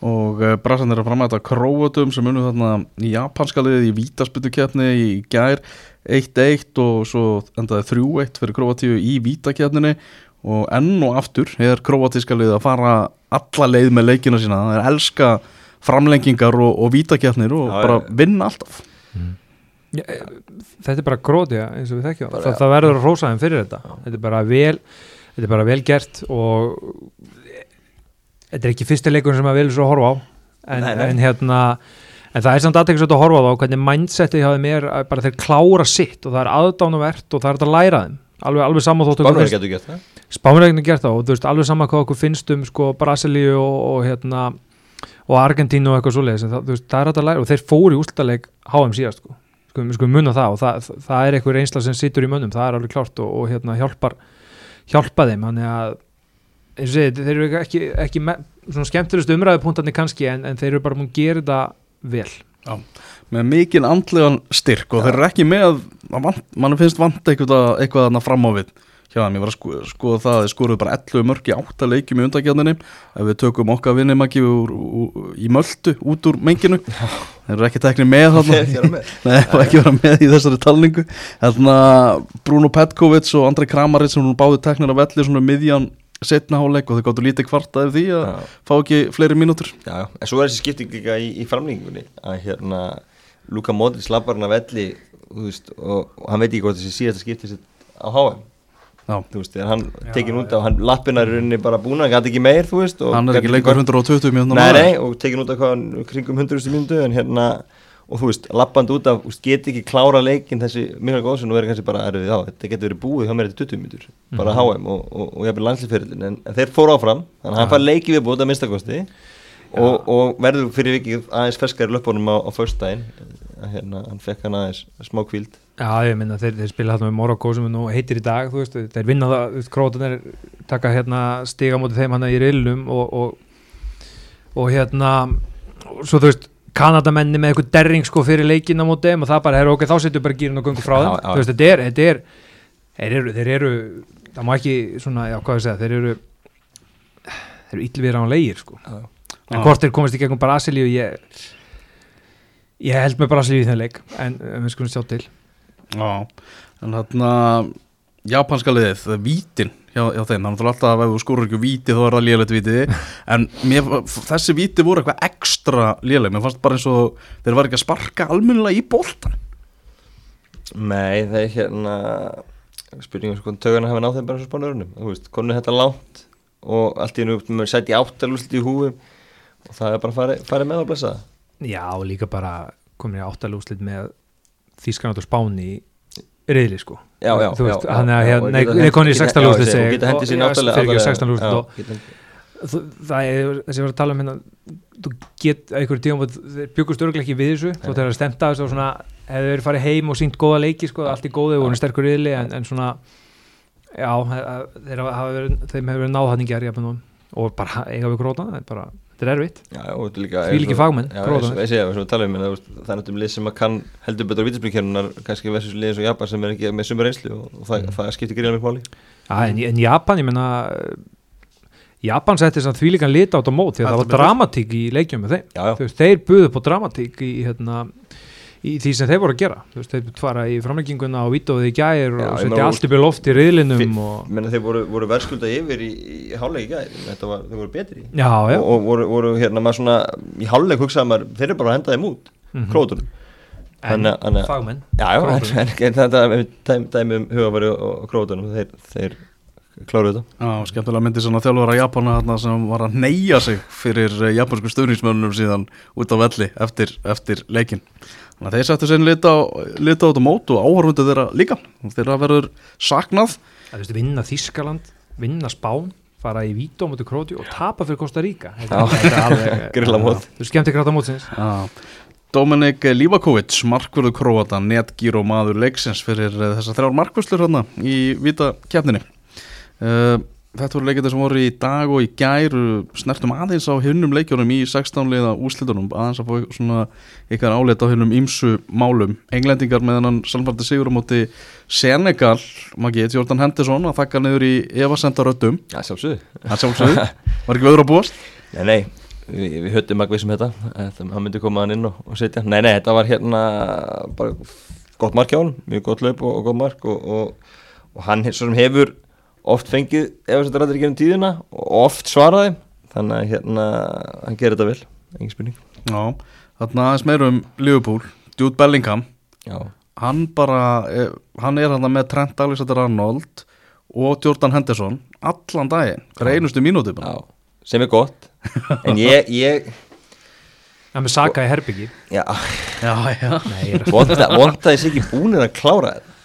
og uh, Brasan er að framæta Króatum sem unnu þarna í japanska liðið í vítaspytukefni í gær 1-1 og svo endaði 3-1 fyrir Króatíu í vítakefninni og enn og aftur er Króatíska liðið að fara alla leið með leikina sína. Það er elska framlengingar og, og vítakefnir og Já, bara vinna alltaf. Já, e, Þetta er bara grótja eins og við þekkjum. Bara, það, það verður að rósa þeim fyrir þetta. Þetta er bara vel þetta er bara vel gert og þetta er ekki fyrsti leikur sem að vilja svo að horfa á. En, Nei, nei. en hérna en það er samt aðtekast að horfa á hvernig mindsetið hjá þeim er að bara þeir klára sitt og það er aðdánuvert og það er að læra þeim. Alveg, alveg sama þótt okkur Spánverði finnst- getur gert það. Spánverðinu gert það og þú veist alveg sama hvað okkur finnst um sko Brasilíu og, og hérna og Argentínu og eitthvað svoleiðis það, það er hægt að læra og þeir fóru í úrslutaleik HM síðast sko, sko, sko munna það og það, það er einhver einsla sem situr í mönnum, það er alveg klárt og, og hérna hjálpar hjálpa þeim, þannig að segi, þeir eru ekki, ekki með, svona skemmtilegust umræðupunktarnir kannski en, en þeir eru bara múin að gera þetta vel. Með mikinn andlegan styrk og þeir eru ekki með vant, mann finnst vant eitthvað, eitthvað fram á við hjá þeim, ég var að sko, skoða það þeir skoruðu bara 11 mörg í 8 leikjum í undakjarninni ef við tökum okkar úr, í möldu út úr menginu. Þeir eru ekki teknir með þarna. Þeir eru ekki vera með í þessari talningu. Þarna Bruno Petkovic og Andrei Kramaric sem hún báði teknir af velli svona um miðjan setna háleik og þau gáttu lítið kvartaðir því að Já. fá ekki fleiri mínútur. Já, en svo er þessi skipting líka í, í framlýningunni að hérna Luka Modric lappar hann að velli veist, og, og hann veit ekki hvort þessi síðasta skipti á HM. Þú veist, hann Já, tekin út já. af hann lappinar í rauninni bara búin hann gæti ekki meir, þú veist og hann er ekki lengur 120 mínútur nei, nei, og tekin út af hvað hann kringum 100 mínútu en hérna og þú veist, lappandi út af, geti ekki klára leikin þessi Mikael Góðsson og verið kannski bara erfið á, þetta getur verið búið hjá mér þetta 20 mínútur, bara Mhm. HM og, og, og jafnvel landslýferðin, en, en þeir fóru áfram þannig að hann fær leiki við búið að minnstakosti og, og verður fyrir vikið aðeins ferskari löpunum á, á hérna, Já, ég minna, þeir, þeir spila hérna með Morocco sem nú heitir í dag, þú veist, þeir vinna það, krótanir taka hérna stiga mútið þeim hann í rillum og, og, og hérna, svo þú veist, Kanadamenni með eitthvað derring sko fyrir leikin á mótið þeim og það bara, herru, ok, þá setjum við bara gýrin og göngu frá þeim, Já, já. þú veist, þetta er, þetta er, þeir eru, þeir eru, það má ekki svona, já, hvað ég segja, þeir eru, þeir eru illvira á leigir, sko. En Já. hvort þeir komast í gegnum Brasilíu, ég, ég held með Brasilíu í þeim leik, en en við skulum sjá til. Já, en þarna japanska liðið, það er vítin hjá, hjá þeim, þannig að alltaf að ef þú skórar ekki víti þá er það lélegt víti. En mér, þessi víti voru eitthvað ekstra léleg, mér fannst bara eins og þeir var ekki að sparka almennilega í boltan Nei, það er hérna spurningum sko töguna hafa náð þeim bara svo spánurunum þú veist, konur þetta langt og allt í hennu með sæti áttalúslit í húum og það er bara farið fari með að blessa Já, og líka bara komin í áttalúslit með Þískanát og Spáni reyðli sko. Já, já, Þú veist, hann er já, hérna, og nei, geta nei, hent- komin í geta- 16 já, úrslit ég segi, og geta hendi sín náttúrulega fyrir ekki alveg- 16 úrslit já, og geta- þú- það er þessi var að tala um hérna þú get einhverjum tíum byggust örgulega ekki við þessu eru stemt að þessu og svona hefur verið farið heim og sínt góða leiki sko, allt í góðu, voru sterkur riðli en, en svona já, he- þeir hafa verið, þeim hefur verið náð hann í gerð og bara eiga við gróta er bara, þetta er erfitt. Er Því líki fagmenn, um hérna, það er náttúrulega lið sem að kann heldur betur á vítaspilkernunar kannski versus lið eins og Japan sem er ekki með sumar reynslu og, og það, Mm. það skiptir gríðan mjög máli. Já, en, en Japan, ég menna Japan setti samt því líka lit át á mót því að það var dramatík í leikjum með þeim. Já, já, þeir buðu á dramatík í, hérna, í því sem þeir voru að gera. Þú veist, þeir fara í framlegginguna og vítóðið í Já, og setja allt upp í loft í riðlinum menn þeir voru, voru verðskulda yfir í, í hálfleik í gæð, þetta var, þeir voru betri. Já, já. Og, og voru, voru hérna maður svona í hálfleik hugsaði maður, þeir eru bara að henda þeim út Mhm. krótunum En fagmenn. Þetta er dæmi um hugafæri og, og krótunum þeir, þeir kláruðu þetta. Já, skemmtilega myndi svona þjálfara Japana þarna sem var að neyja sig fyrir eh, japansku stöðningsmönnum síðan út á velli eftir, eftir leikin Þannig að þeir settu sér lita, lita át á mót og áhörfundu þeirra líka. Þeirra verður saknað. Það veist, vinna Þískaland, vinna Spán fara í Vító mútið Króti og tapa fyrir Kosta Ríka er alveg Grillamót. Þú skemmti gráta mótsins. Já. Dominik Livakovic, markverðu Króata, netgíro maður leiksins fyrir eh, þessar þrjár markvöslur hérna í vita kefninni. Uh, þetta voru leikindi sem voru í dag og í gær, snertum aðeins á hinnum leikjónum í 16 liða úslitunum, aðeins að fá svona ykkar áleita á hinnum ímsu málum. Englendingar með hennan Salvardi Sigur á móti Senegal, Maggi, Jordan Henderson að þakka niður í evasendaröttum, það sjálfsögðu, var ekki veður á búast? Nei, nei, við, við höttum að vissum þetta. Þetta, hann myndi koma hann inn og, og setja Nei, nei, þetta var hérna bara gott mark hjá hann, mjög gott laup og, og gott mark og, og, hann svo sem hefur oft fengið ef þetta rættir ekki um tíðina og oft svaraði þannig að hérna, hann gerir þetta vel engin spurning. Já, þarna aðeins meira um Liverpool, Jude Bellingham. Já, hann bara, eh, hann er hann með Trent Alexander-Arnold og Jordan Henderson allan daginn, hver einustu mínúti bara. já, sem er gott. En ég, ég Það með Saka í Herbyggi já, Já, já. Að vonda þessi ekki búinir að klára þetta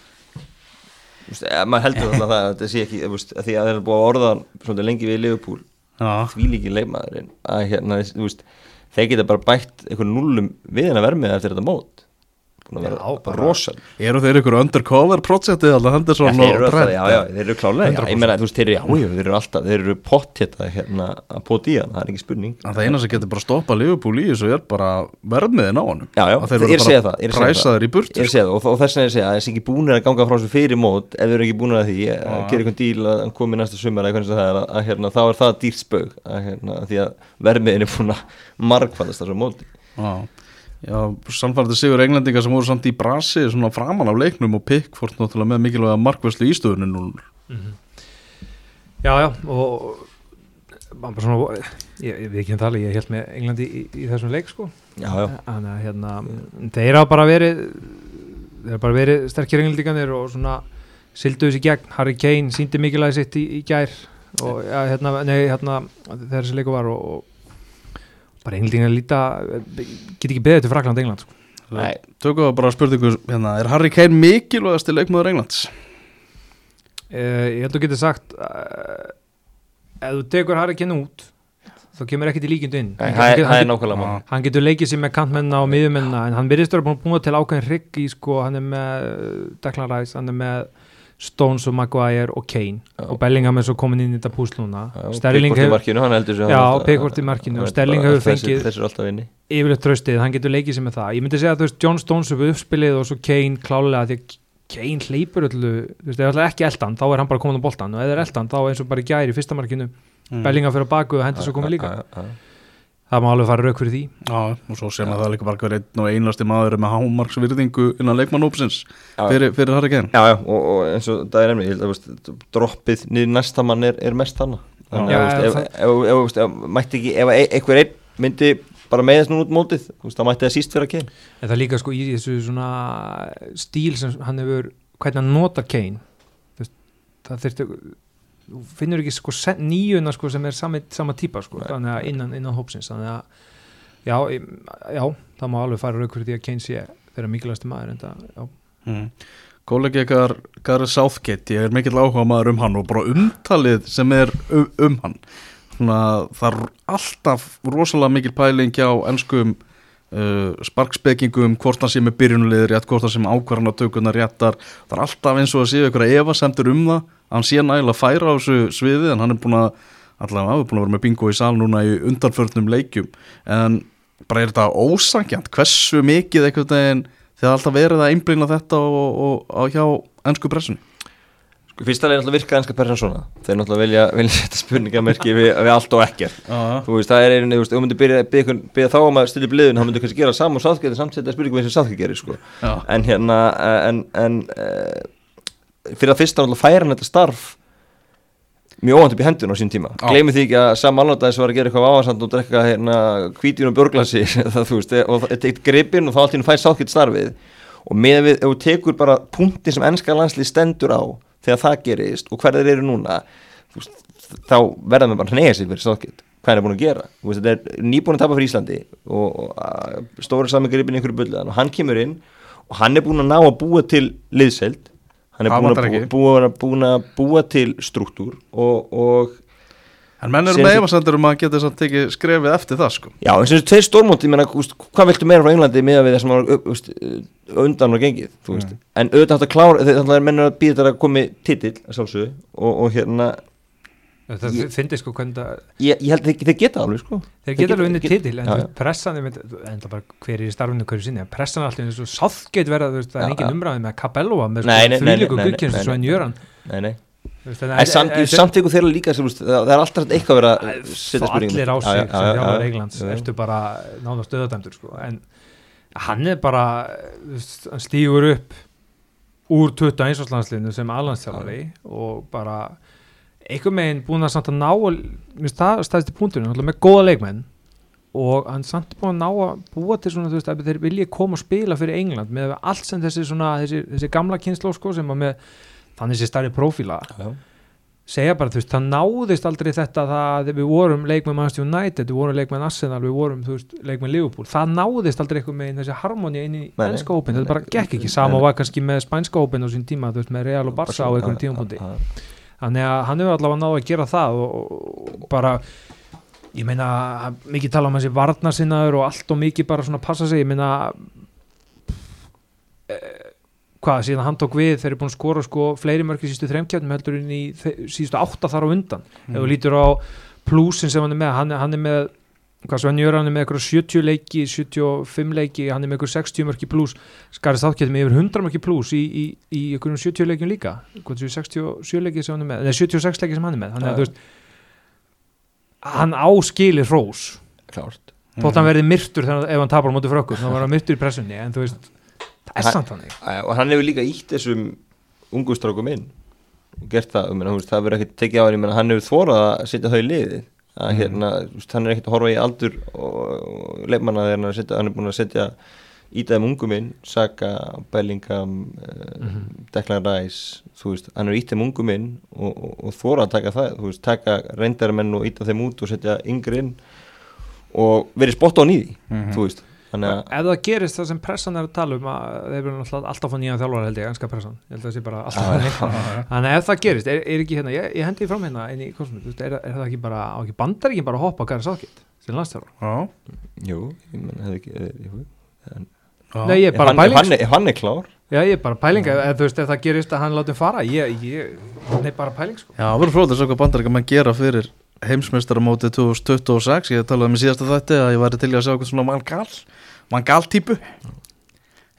maður heldur það að þetta sé ekki, veist, að því að það er búið að orða lengi við Já, því líki leikmaðurinn. Að hérna, veist, þeir geta bara bætt einhvern nullum við hennar vermið eftir þetta mót búin að Já, vera bara- rosal eru þeir ykkur undercover projektið alltaf Henderson og Trent? já, já, þeir eru klálega já, ég meina, þú veist, þeir eru, já, þeir eru alltaf þeir eru pott hérna, hérna að pota í hann það er ekki spurning. En það eina sem getur bara stoppað Liverpool í þessu er bara verðmiðin á honum. Já, já, Að þeir ég eru sé bara ég præsaðir í Ég er segja það og, og þess vegna er að segja þessi ekki búinir að ganga frá þessu fyrir mót ef þeir eru ekki búinir að því að gera einhvern díl að hann komi næsta sumar eða hvernig sem það er að, að hérna, þá er það dýrt spög að, hérna, því að vermiðin er búin að margfaldast þessu móti sannfærandi sigur englendinga sem voru samt í brasi svona framan af leiknum og Pickford náttúrulega með mikilvæga markvæslu ístöðunum núl Já, já, og svona, ég, ég við ekki að tala, ég held með Englandi í, í þessum leik sko. Já, já, Þannig að hérna, þeir hafa bara verið þeir hafa bara verið sterkir englendinganir og svona sildu þessi gegn, Harry Kane síndi mikilvægi sitt í, í gær og ja, hérna, nei, hérna þegar þessi leiku var og, bara englendingar líta get ekki beðið til Frakland England sko. Nei. Tökum við bara spurningu hérna, er Harry Kane mikilvægast til leikmaður Englands? uh, ég held að þú getur sagt uh, ef þú tekur Harry Kane út þá kemur ekkert í líkindu inn Nei, Hann er- er hann nákvæmlega Já. mál hann getur leikið sér með kantmenna og miðumenna en hann virðist vera búin að búa til ákveðin hrygg í sko, hann er með Declan Rice, hann er með Stones og Maguire og Kane Já. og Bellingham er svo komin inn í þetta Já, Sterling Pickford í hefur markinu, hann heldur sig Já, Pickford í markinu og Sterling hefur fengið- er yfirleitt tröstið, hann getur leikið sér með það ég myndi segja að þú veist, John Stones upp uppspilið og svo Kane klálega því að Kane hleypur öllu, þú veist, ef það er ekki eldan þá er hann bara komin á boltan og ef það er eldan þá eins og bara gæri í fyrsta markinu, Mm. Bellingham fyrir að baku og hendur svo komið líka Já, já, já. Það má alveg fara rauk fyrir því. Já, og svo sem að það er líka bara hver einn og einlasti maður með hámarksvirðingu innan leikmannópsins fyrir, fyrir Harry Kane? Já, já, og, og eins og það er nefnir, ég held að veist, droppið niður næsta mann er, er mest að ef, mætti ekki, ef einhver einn myndi bara meðast nú út mótið, það mætti það síst vera kyn en það er líka sko í þessu svona stíl sem hann hefur hvernig hann notar Kane það þurfti þú finnur ekki sko níuna sko sem er sami, sama típa sko Nei. þannig að innan, innan hópsins þannig að já, ég- já, það má alveg fara rauk fyrir því að Kane sé þeirra mikilvægsti maður en það, já, mm. Kollegi ykkar Gary Southgate, ég er mikill áhuga maður um hann og bara umtalið sem er um, um hann. Svona, það er alltaf rosalega mikil pæling hjá ennskum uh, sparkspekingum hvort hann sé með byrjunulegir rétt, hvort hann sé með ákvarðanatökunar réttar. Það er alltaf eins og að séu einhverja efasemtur um það. að hann sé nægilega færa á þessu sviði en hann er búin að allavega hann er búin að vera með bingo í sal núna í undanförnum leikjum. En bara er þetta ósangjant hversu mikið einhvern veginn þegar alltaf verið að einblýna þetta og, og, og hjá ennsku pressunni? Sko, fyrst alveg náttúrulega virka ennska persan svona. Þeir náttúrulega vilja, vilja setja spurningamerki við, við allt og ekkert. Þú veist, það er veist, ef þú myndir byrja, byrja, byrja þá um að stilla upp liðun, þá myndir kannski gera saman og sáþkjöld samt setja spurningum eins og sáþkjöld gerir sko. en hérna en, en uh, fyrir að fyrsta náttúrulega færa hann þetta starf mjög óvænt upp í hendun á sín tíma. Gleymið því ekki að Sam Allardyce var að gera eitthvað áhersand og drekka hérna hvítjun og björglasi og það teikt gripin og þá allt hennu fæst sáþkjöld starfið. Og með við, ef þú tekur bara punktin sem ennska landslið stendur á þegar það gerist og hverðir eru núna veist, þá verða með bara hnega sig fyrir sáþkjöld hvað er búin að gera? Veist, þetta er nýbúin að tapa fyrir Íslandi og, og stóri sami gripin einhverju bulliðan og hann kemur inn og hann er búin að ná að búa til liðseld hann er búin að, ekki. búa, búa, búin að búa til struktúr og, og en menn eru með efasemtur um að geta þess að tekið skrefið eftir það sko. Já, eins og þessu tveir stórmóti, þú veist, hvað viltu meira frá Englandi við sem var upp- þú veist, undan og gengið, þú veist, en auðvitað átt að klára þegar er mennur að býða þetta að komi titill að sjálfsögðu og, og hérna það finnir sko hvernig það ég, ég held þeir, geta alveg, sko þeir geta alveg unni titil en já. veist, pressan er hver er í starfinu hverju sinni pressan er alltaf eins og sáþgeit verða það er engin umræði með Capello með nei, svo en nei. Jöran nei, nei. Þú veist, en samt, en- samt ykkur þeirra líka það er alltaf eitthvað að vera að setja spurningum allir á sig sem þjálfur já. ertu bara náða stöðadæmdur sko. en hann er bara hann stígur upp úr 21. landsliðinu sem allanstjálfari og bara einhver meginn búin að samt að ná að- stæðist í punktunum með góða leikmenn og hann samt búin að ná að búa til svona þú veist að þeir vilja koma og spila fyrir England með allt sem þessi svona þessi, þessi gamla kynnsló sko sem að með þannig þessi stærri prófíla. Já. segja bara, þú veist, það náðist aldrei þetta það, við vorum leikmenn Manchester United við vorum leikmenn Arsenal, við vorum þú veist, leikmenn Liverpool, það náðist aldrei eitthvað með þessi harmoni inn í ennska hópin þetta bara gekk ekki, sama var kannski með spænska hópin á sín tíma, þú veist, með Real og Barca á einhverjum já. Þannig að hann hefur allavega náðu að gera það og, og bara ég meina, mikið tala um þessi varnarsinnaður og allt og mikið bara svona passa sig, ég meina eh, hvað, síðan hann tók við þeir eru búin að skora sko fleiri mörki sístu þreimkjarnum heldur inn í síðustu átta þar á undan. Ef þú lítur á plúsin sem hann er með hann, hann er með hvað svo hann hann er með eitthvað 70 leiki 75 leiki, hann er með eitthvað 60 mörki plús skarist átkjöld með yfir 100 mörki plús í, í, í einhverjum 70 leikjum líka. Hvað séu 67 leiki sem hann er með eða 76 leiki sem hann er með. Þannig að Já. þú veist hann áskilir hrós. Klárt. Þótt hann verði myrtur þegar, ef hann tapar á móti frökkur þá var hann myrtur í pressunni en þú veist, það er Hann- samt þannig. Æ, og hann hefur líka ítt þessum ungu strákum inn. Gert það, um, það verður ekkert tekið á hann, hann hefur þórað að setja þau í liði að Mhm. hérna, hann er ekkert að horfa í aldur og, leifmanna þegar hann hann er búin að setja ítaðum ungum inn, Saka Bellingham, uh, Mhm. Declan Rice þú veist, hann er ítaðum ungum inn og, og, og þórað að taka það, þú veist, taka reyndarmenn og íta þeim út og setja yngri inn og verið spott á nýði Mhm. þú veist, þannig að ef það gerist það sem pressan er að tala um að þeir eru náttúrulega alltaf að nýja þjálfara held ég, enska pressan, ég held að það sé bara alltaf þannig þannig að ef það gerist, er, er ekki hérna ég, ég hendi fram hérna inn í kosmið, er, er það ekki bara á ekki bandar ekki bara að hoppa að gæra sákitt sem landstjálfara, Já, jú, ég menn hefði ekki eh, jú. já. nei ég er bara hann, pæling hann, er- hann er klár. Já ég er bara pæling, ef, þú veist, ef það gerist að hann látum fara, ég, ég nei bara pæling sko. Já, að heimsmeistaramótið 2026 ég talaði með síðasta þætti að ég væri til að sjá eitthvað svona mangal mangal típu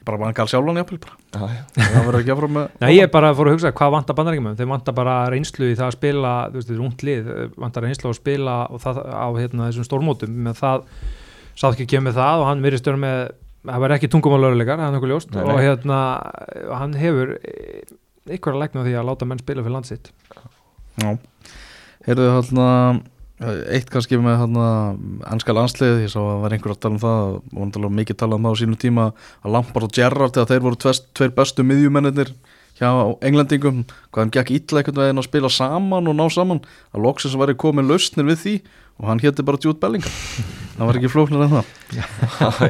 bara Van Gaal sjálfan jafnvel bara. Það verður ekki áfram með Nei, ég bara fór að hugsa hvað vantar bandarækjum þeir vantar bara reynslu í það að spila þú veist, þetta er ungt lið, vantar reynslu að spila og það á hérna, þessum stórmótum. Með það, sátt ekki að kemur með það og hann virðist vera með, það verður ekki tungumálauruleikar, það er nokkuð ljóst. Nei, nei. og hérna, hann hefur ykkur að lækna því að láta menn spila fyrir landsitt Já, heyrðu hérna eitt kannski með hérna ennska landslið, ég sá að það var einhver að tala um það og mikið talað um það á sínum tíma að Lampard og Gerrard, þegar þeir voru tveir bestu miðjumennir hjá englendingum hvað hann gekk illa einhvern veginn að spila saman og ná saman, að loksins væri komin lausnir við því og hann hétti bara Jude Bellingham það var ekki flóknar en það já,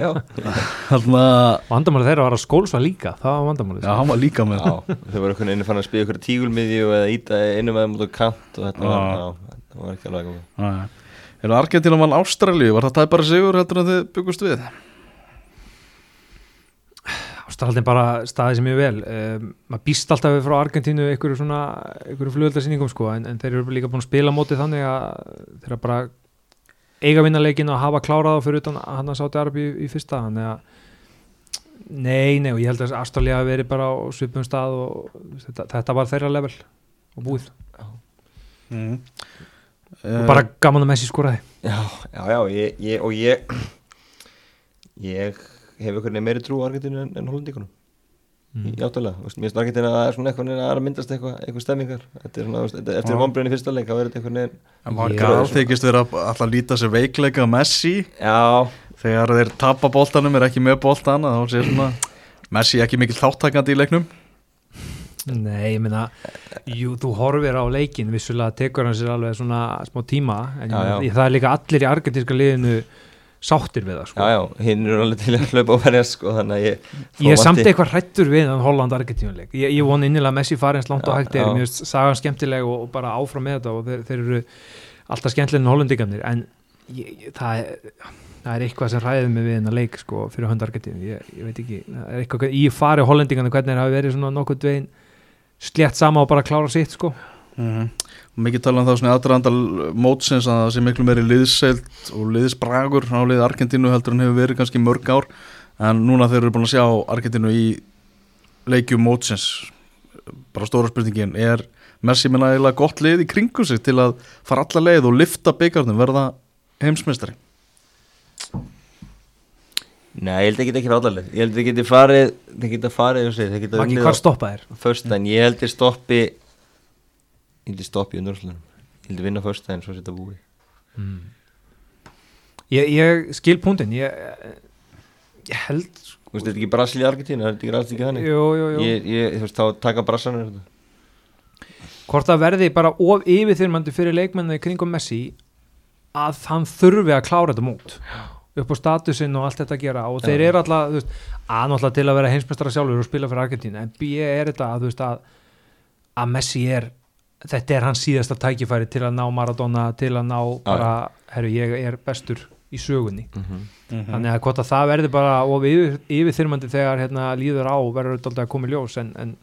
já. hérna, Vandamáli þeirra var að skólsva líka, það var vandamáli já, hann var líka með já. þau voru einhvern veginn fann að spila ykkur tígulmiðju eða íta einu með mútu kant og þetta var, var ekki alveg Er Argentina vann Ástralíu, var það tæpara sigur heldur en þið byggust við? Ástraldin bara staðið sem mjög vel. Um, maður býst alltaf við frá Argentínu einhverju svona, einhverju flugöldarsýningum sko, en, en þeir eru líka búin að spila á móti þannig að þeir eru bara eiga vinnaleikin og hafa klárað á fyrir utan hann að sáti Arabi í, í fyrsta. Þannig að nei, nei, og ég held að Ástralja hafi verið bara á svipum stað og þetta, þetta var þeirra level og búið. Mm. og bara gaman að Messi skoraði. Já, já, já, ég, ég, og ég ég hef einhvern veginn meiri trú á Argentínu en, en Hollandíkunum mm. Já, áttalega, Þú veist, mér finnst Argentina að það er svona eitthvað að að myndast eitthvað, eitthvað stemmingar Þetta er svona, eftir í fyrsta leik þá er þetta eitthvað neginn En var Ég- gæð þykist vera alltaf líta sér veikleika Messi. Já, þegar þeir tapa boltanum er ekki með boltan þá sé svona Messi ekki mikil þáttakandi í leiknum. Nei, ég meina jú, þú horfir á leikin, vissulega tekur hann sér alveg svona smá tíma en Já, já. það er líka allir í argentinska liðinu sáttir við það sko. já, já, hinn eru alveg til að hlaupa og verja sko, þannig að ég ég er samt eitthvað hrættur við hann Holland-Argentínuleik ég, ég von innilega að Messi fari eins langt og Já, hægt er. mér finnst sagan skemmtileg og, og bara áfram með þetta og þeir, þeir eru alltaf skemmtilegni en Hollandingarnir en ég, ég, það, er, það er eitthvað sem ræðið mig við hennar leik sko, fyrir hönd Argentínu. Ég, ég veit ekki, það er eitthvað í fari Hollandingarnir hvernig þeir hafi verið svona nokkuð dvegin slétt sama og bara klára sitt sko. Mm og mikið tala um það svona aðdraðanda mótsins að það sé miklu meiri liðseilt og liðsbragur á liði Argentínu heldur en hefur verið kannski mörg ár. En núna þeir eru búin að sjá Argentínu í leikjum mótsins. Bara stóra spurningin er Messi minna eiginlega gott lið í kringu sig til að fara alla leið og lifta byggarnum verða heimsmeistari? Nei, ég held ekki ekki ráðaleg Ég held ekki geti farið geta farið Þeir geta Maggi, unnið hvar á stoppa þér? föstudaginn Ég held ég stoppi Ég ég stoppi í undanúrslutunum Ég ég vinna föstudaginn Svo setja búið. Mm. Ég, ég skil púntin ég, ég held Þú veist, þetta er ekki Brasil í Argentínu? Það er ekki ræðast ekki þannig? Jú, jú, jú. Ég, ég, þú veist, þá taka Brassanur þetta hvort það verði bara of yfirþyrmandi fyrir leikmenni kringum Messi að hann þurfi að klára þetta mót upp á statusinn og allt þetta að gera. Og þeir eru alltaf, þú veist, að náttúrulega til að vera heimsmeistara sjálfur og spila fyrir Argentínu. En B er þetta að, þú veist, að að Messi er, þetta er hans síðasta tækifæri til að ná Maradona til að ná bara, herru, ég er bestur í sögunni, mm -hmm. Mhm. þannig að hvort að það verði bara of yfir, yfirþyrmandi þegar hérna líður á verður þetta að koma í ljós en, en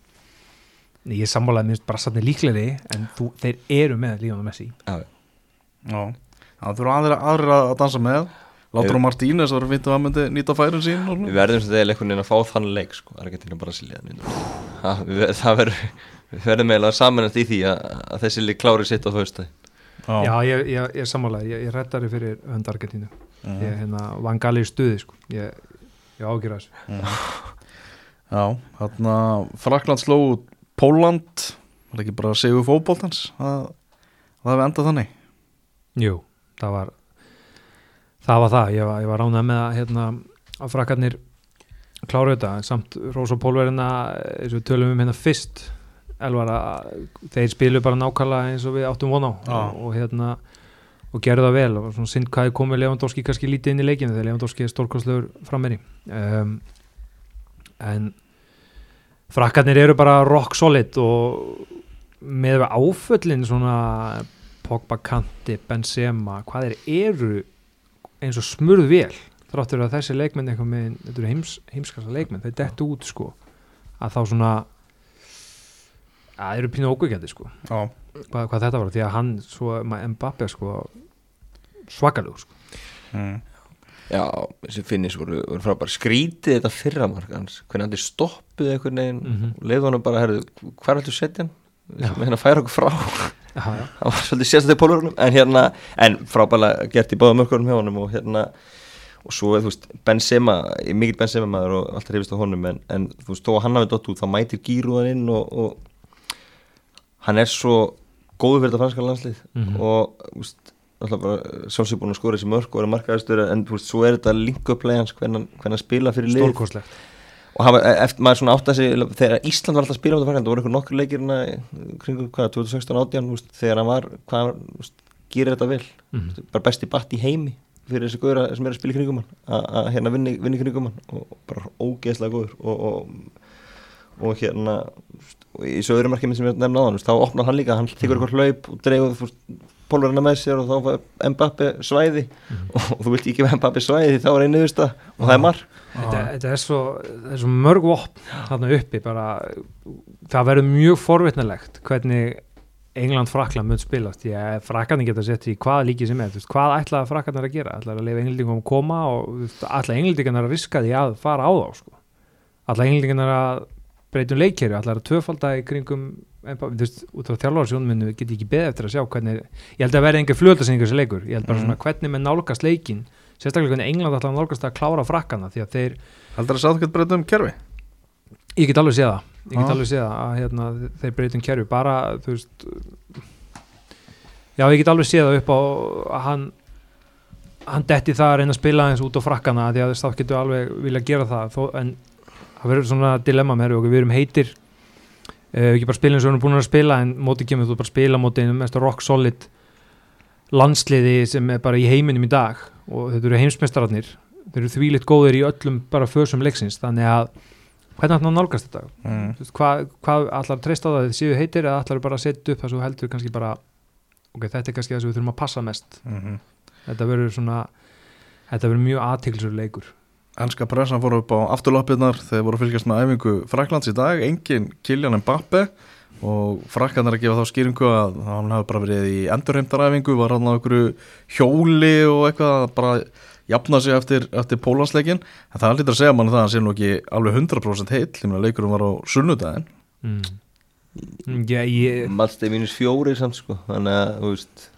Nei, ég sammálaði minnst bara satni líklegri en þú, þeir eru með Líónu Messi. Já, það þurfa aðra, aðra að dansa með. Látur og Martínez var fint að hann myndi nýta færin sín og Við verðum sem þegar veginn að fá þann leik sko, Argentina Brasilian það, við- það verður við verðum eiginlega samanast í því að, að þessi leik klári sitt á föstudaginn. Já, ég, ég, ég sammálaði, ég, ég rettari fyrir hönd Argentínu. Mhm. ég hérna, var gali í stuði sko. ég, ég ágjur þessu Já, þarna Frakland sló út Póland var ekki bara að segja fótboltans að að það hefði endað þannig? Jú, það var það var það, ég var, ég var ránað með að hérna, að frakkarnir klára þetta, samt Rósa Pólverina eins og við tölum um hérna fyrst Elvar að þeir spilu bara nákvæmlega eins og við áttum von á og, og hérna og gerðu það vel. Og svona sinn hvað er komið Lewandowski kannski lítið inn í leikinu þegar Lewandowski er stórkostlegur frammeri um, en frakkarnir eru bara rock solid og með áföllin svona Pogba, Kanti, Benzema hvað þeir eru eins og smurð vel þráttur að þessi leikmenn eitthvað með, þetta eru heims, heimskasta leikmenn þeir dettu út sko að þá svona að þeir eru pínu ógugjandi sko Já, hvað, hvað þetta var, því að hann svo, Mbappe sko svakalug sko mm. Já, þessi finnis voru, voru frábær skrítið þetta fyrra markans hvernig hann stoppuð einhvern veginn mm Mhm. og leiði hann bara, herðu, hvað er alltaf setja Já. hann með hann að færa okkur frá já, já. það var svolítið sérstæði pólurunum en hérna, en frábælega gert í báðum mörkurum hjá honum og hérna og svo, þú veist, Benzema er mikill Benzema maður og alltaf reyfist á honum en, en þú veist, þó að hann hafi dott út þá mætir Gíruðan inn og, og hann er svo góður fyrir þetta franska landslið Mhm. og, þú veist, alltaf bara sjálfsög búin að skora þessi mörk og vera markaðistur en veist, svo er þetta link-up-play hans hvernig hann- spila fyrir lið stórkostlegt og hafa, eftir maður svona átt að sig þegar Ísland var alltaf að spila á þetta fækand það voru eitthvað nokkur leikir kringum hvað, 2016-18 úst, þegar hann var, hvað úst, gerir þetta vel Mhm. úst, bara besti batt í heimi fyrir þessi góður sem er að spila í kringum hann að- hérna vinni, vinni í kringum hann og bara ógeðslega góður og, og, og hérna úst, og í sögurum markið sem ég nefna á hann þá opnar hann líka, hann tekur eitthvað hlaup og dreifur pólverina með sér og þá fær Mbappe svæði. Og, og þú vilt ekki gefa Mbappe svæði þá er einu viðsta og það er mark þetta, þetta er svo, er svo mörg vopn þarna uppi bara það verður mjög forvitnilegt hvernig England-Frakland mun spilast. Því að Frakarnir geta sett í hvaða líki sem er veist, hvað ætlaði Frakarnir að gera? Ætlaði að leifa englendingum að koma og ætlaði englendingarnar að riska því að fara á þá sko. ætlaði englendingarnar að breytum leikkerfi, ætlaði að tvöfalda í kringum þú veist, út á þjálfarsjónum við getum ekki beðið eftir að sjá hvernig ég held að verði enga fljóðlasendingar sem leikur ég held bara Mhm. svona hvernig með nálgast leikin sérstaklega hvernig England að nálgast að klára frakkana því að þeir Heldur að sátt gett breyta um kerfi? Ég get alveg séð það Ég get Já. alveg séð það að hérna, þeir breytum kerfi bara, þú veist Já, ég get alveg séð það upp á að hann hann detti það að reyna að spila eins út á frakkana því að þá getur alveg vilja gera það þó, en það verður svona dilemma með okkur, við erum heitir uh, ekki bara spila eins og við erum búin að spila en móti kemur þú bara að spila móti einu mest rock solid landsliði sem er bara í heiminum í dag. Og þetta eru heimsmeistararnir. Þeir eru þvílitt góðir í öllum bara fösum leiksins. Þannig að hvernig ætla að nálgast þetta? Mm. Hvað, hvað allar að treysta á það að þið séu heitir eða allar bara að setja upp það svo heldur kannski bara ok, þetta er kannski það sem við þurfum að passa mest? Mm þetta verður svona þetta verður mjög aðtiklisur leikur Ennska pressan fór upp á afturlappirnar þegar voru að fylgjast með æfingu Fraklands í dag, engin Kiljan Mbappe og Fraklandar að gefa þá skýringu að hann hafi bara verið í endurheimtaræfingu, var hann á einhverju hjóli og eitthvað að bara jafna sig eftir, eftir pólansleikin en það er lítur að segja manni það að hann sé nú ekki alveg 100% heill, ég meina leikurum var á sunnudaginn. Mm. Já, ég Matsteg mínus fjóri samt sko. Þannig að, þú veist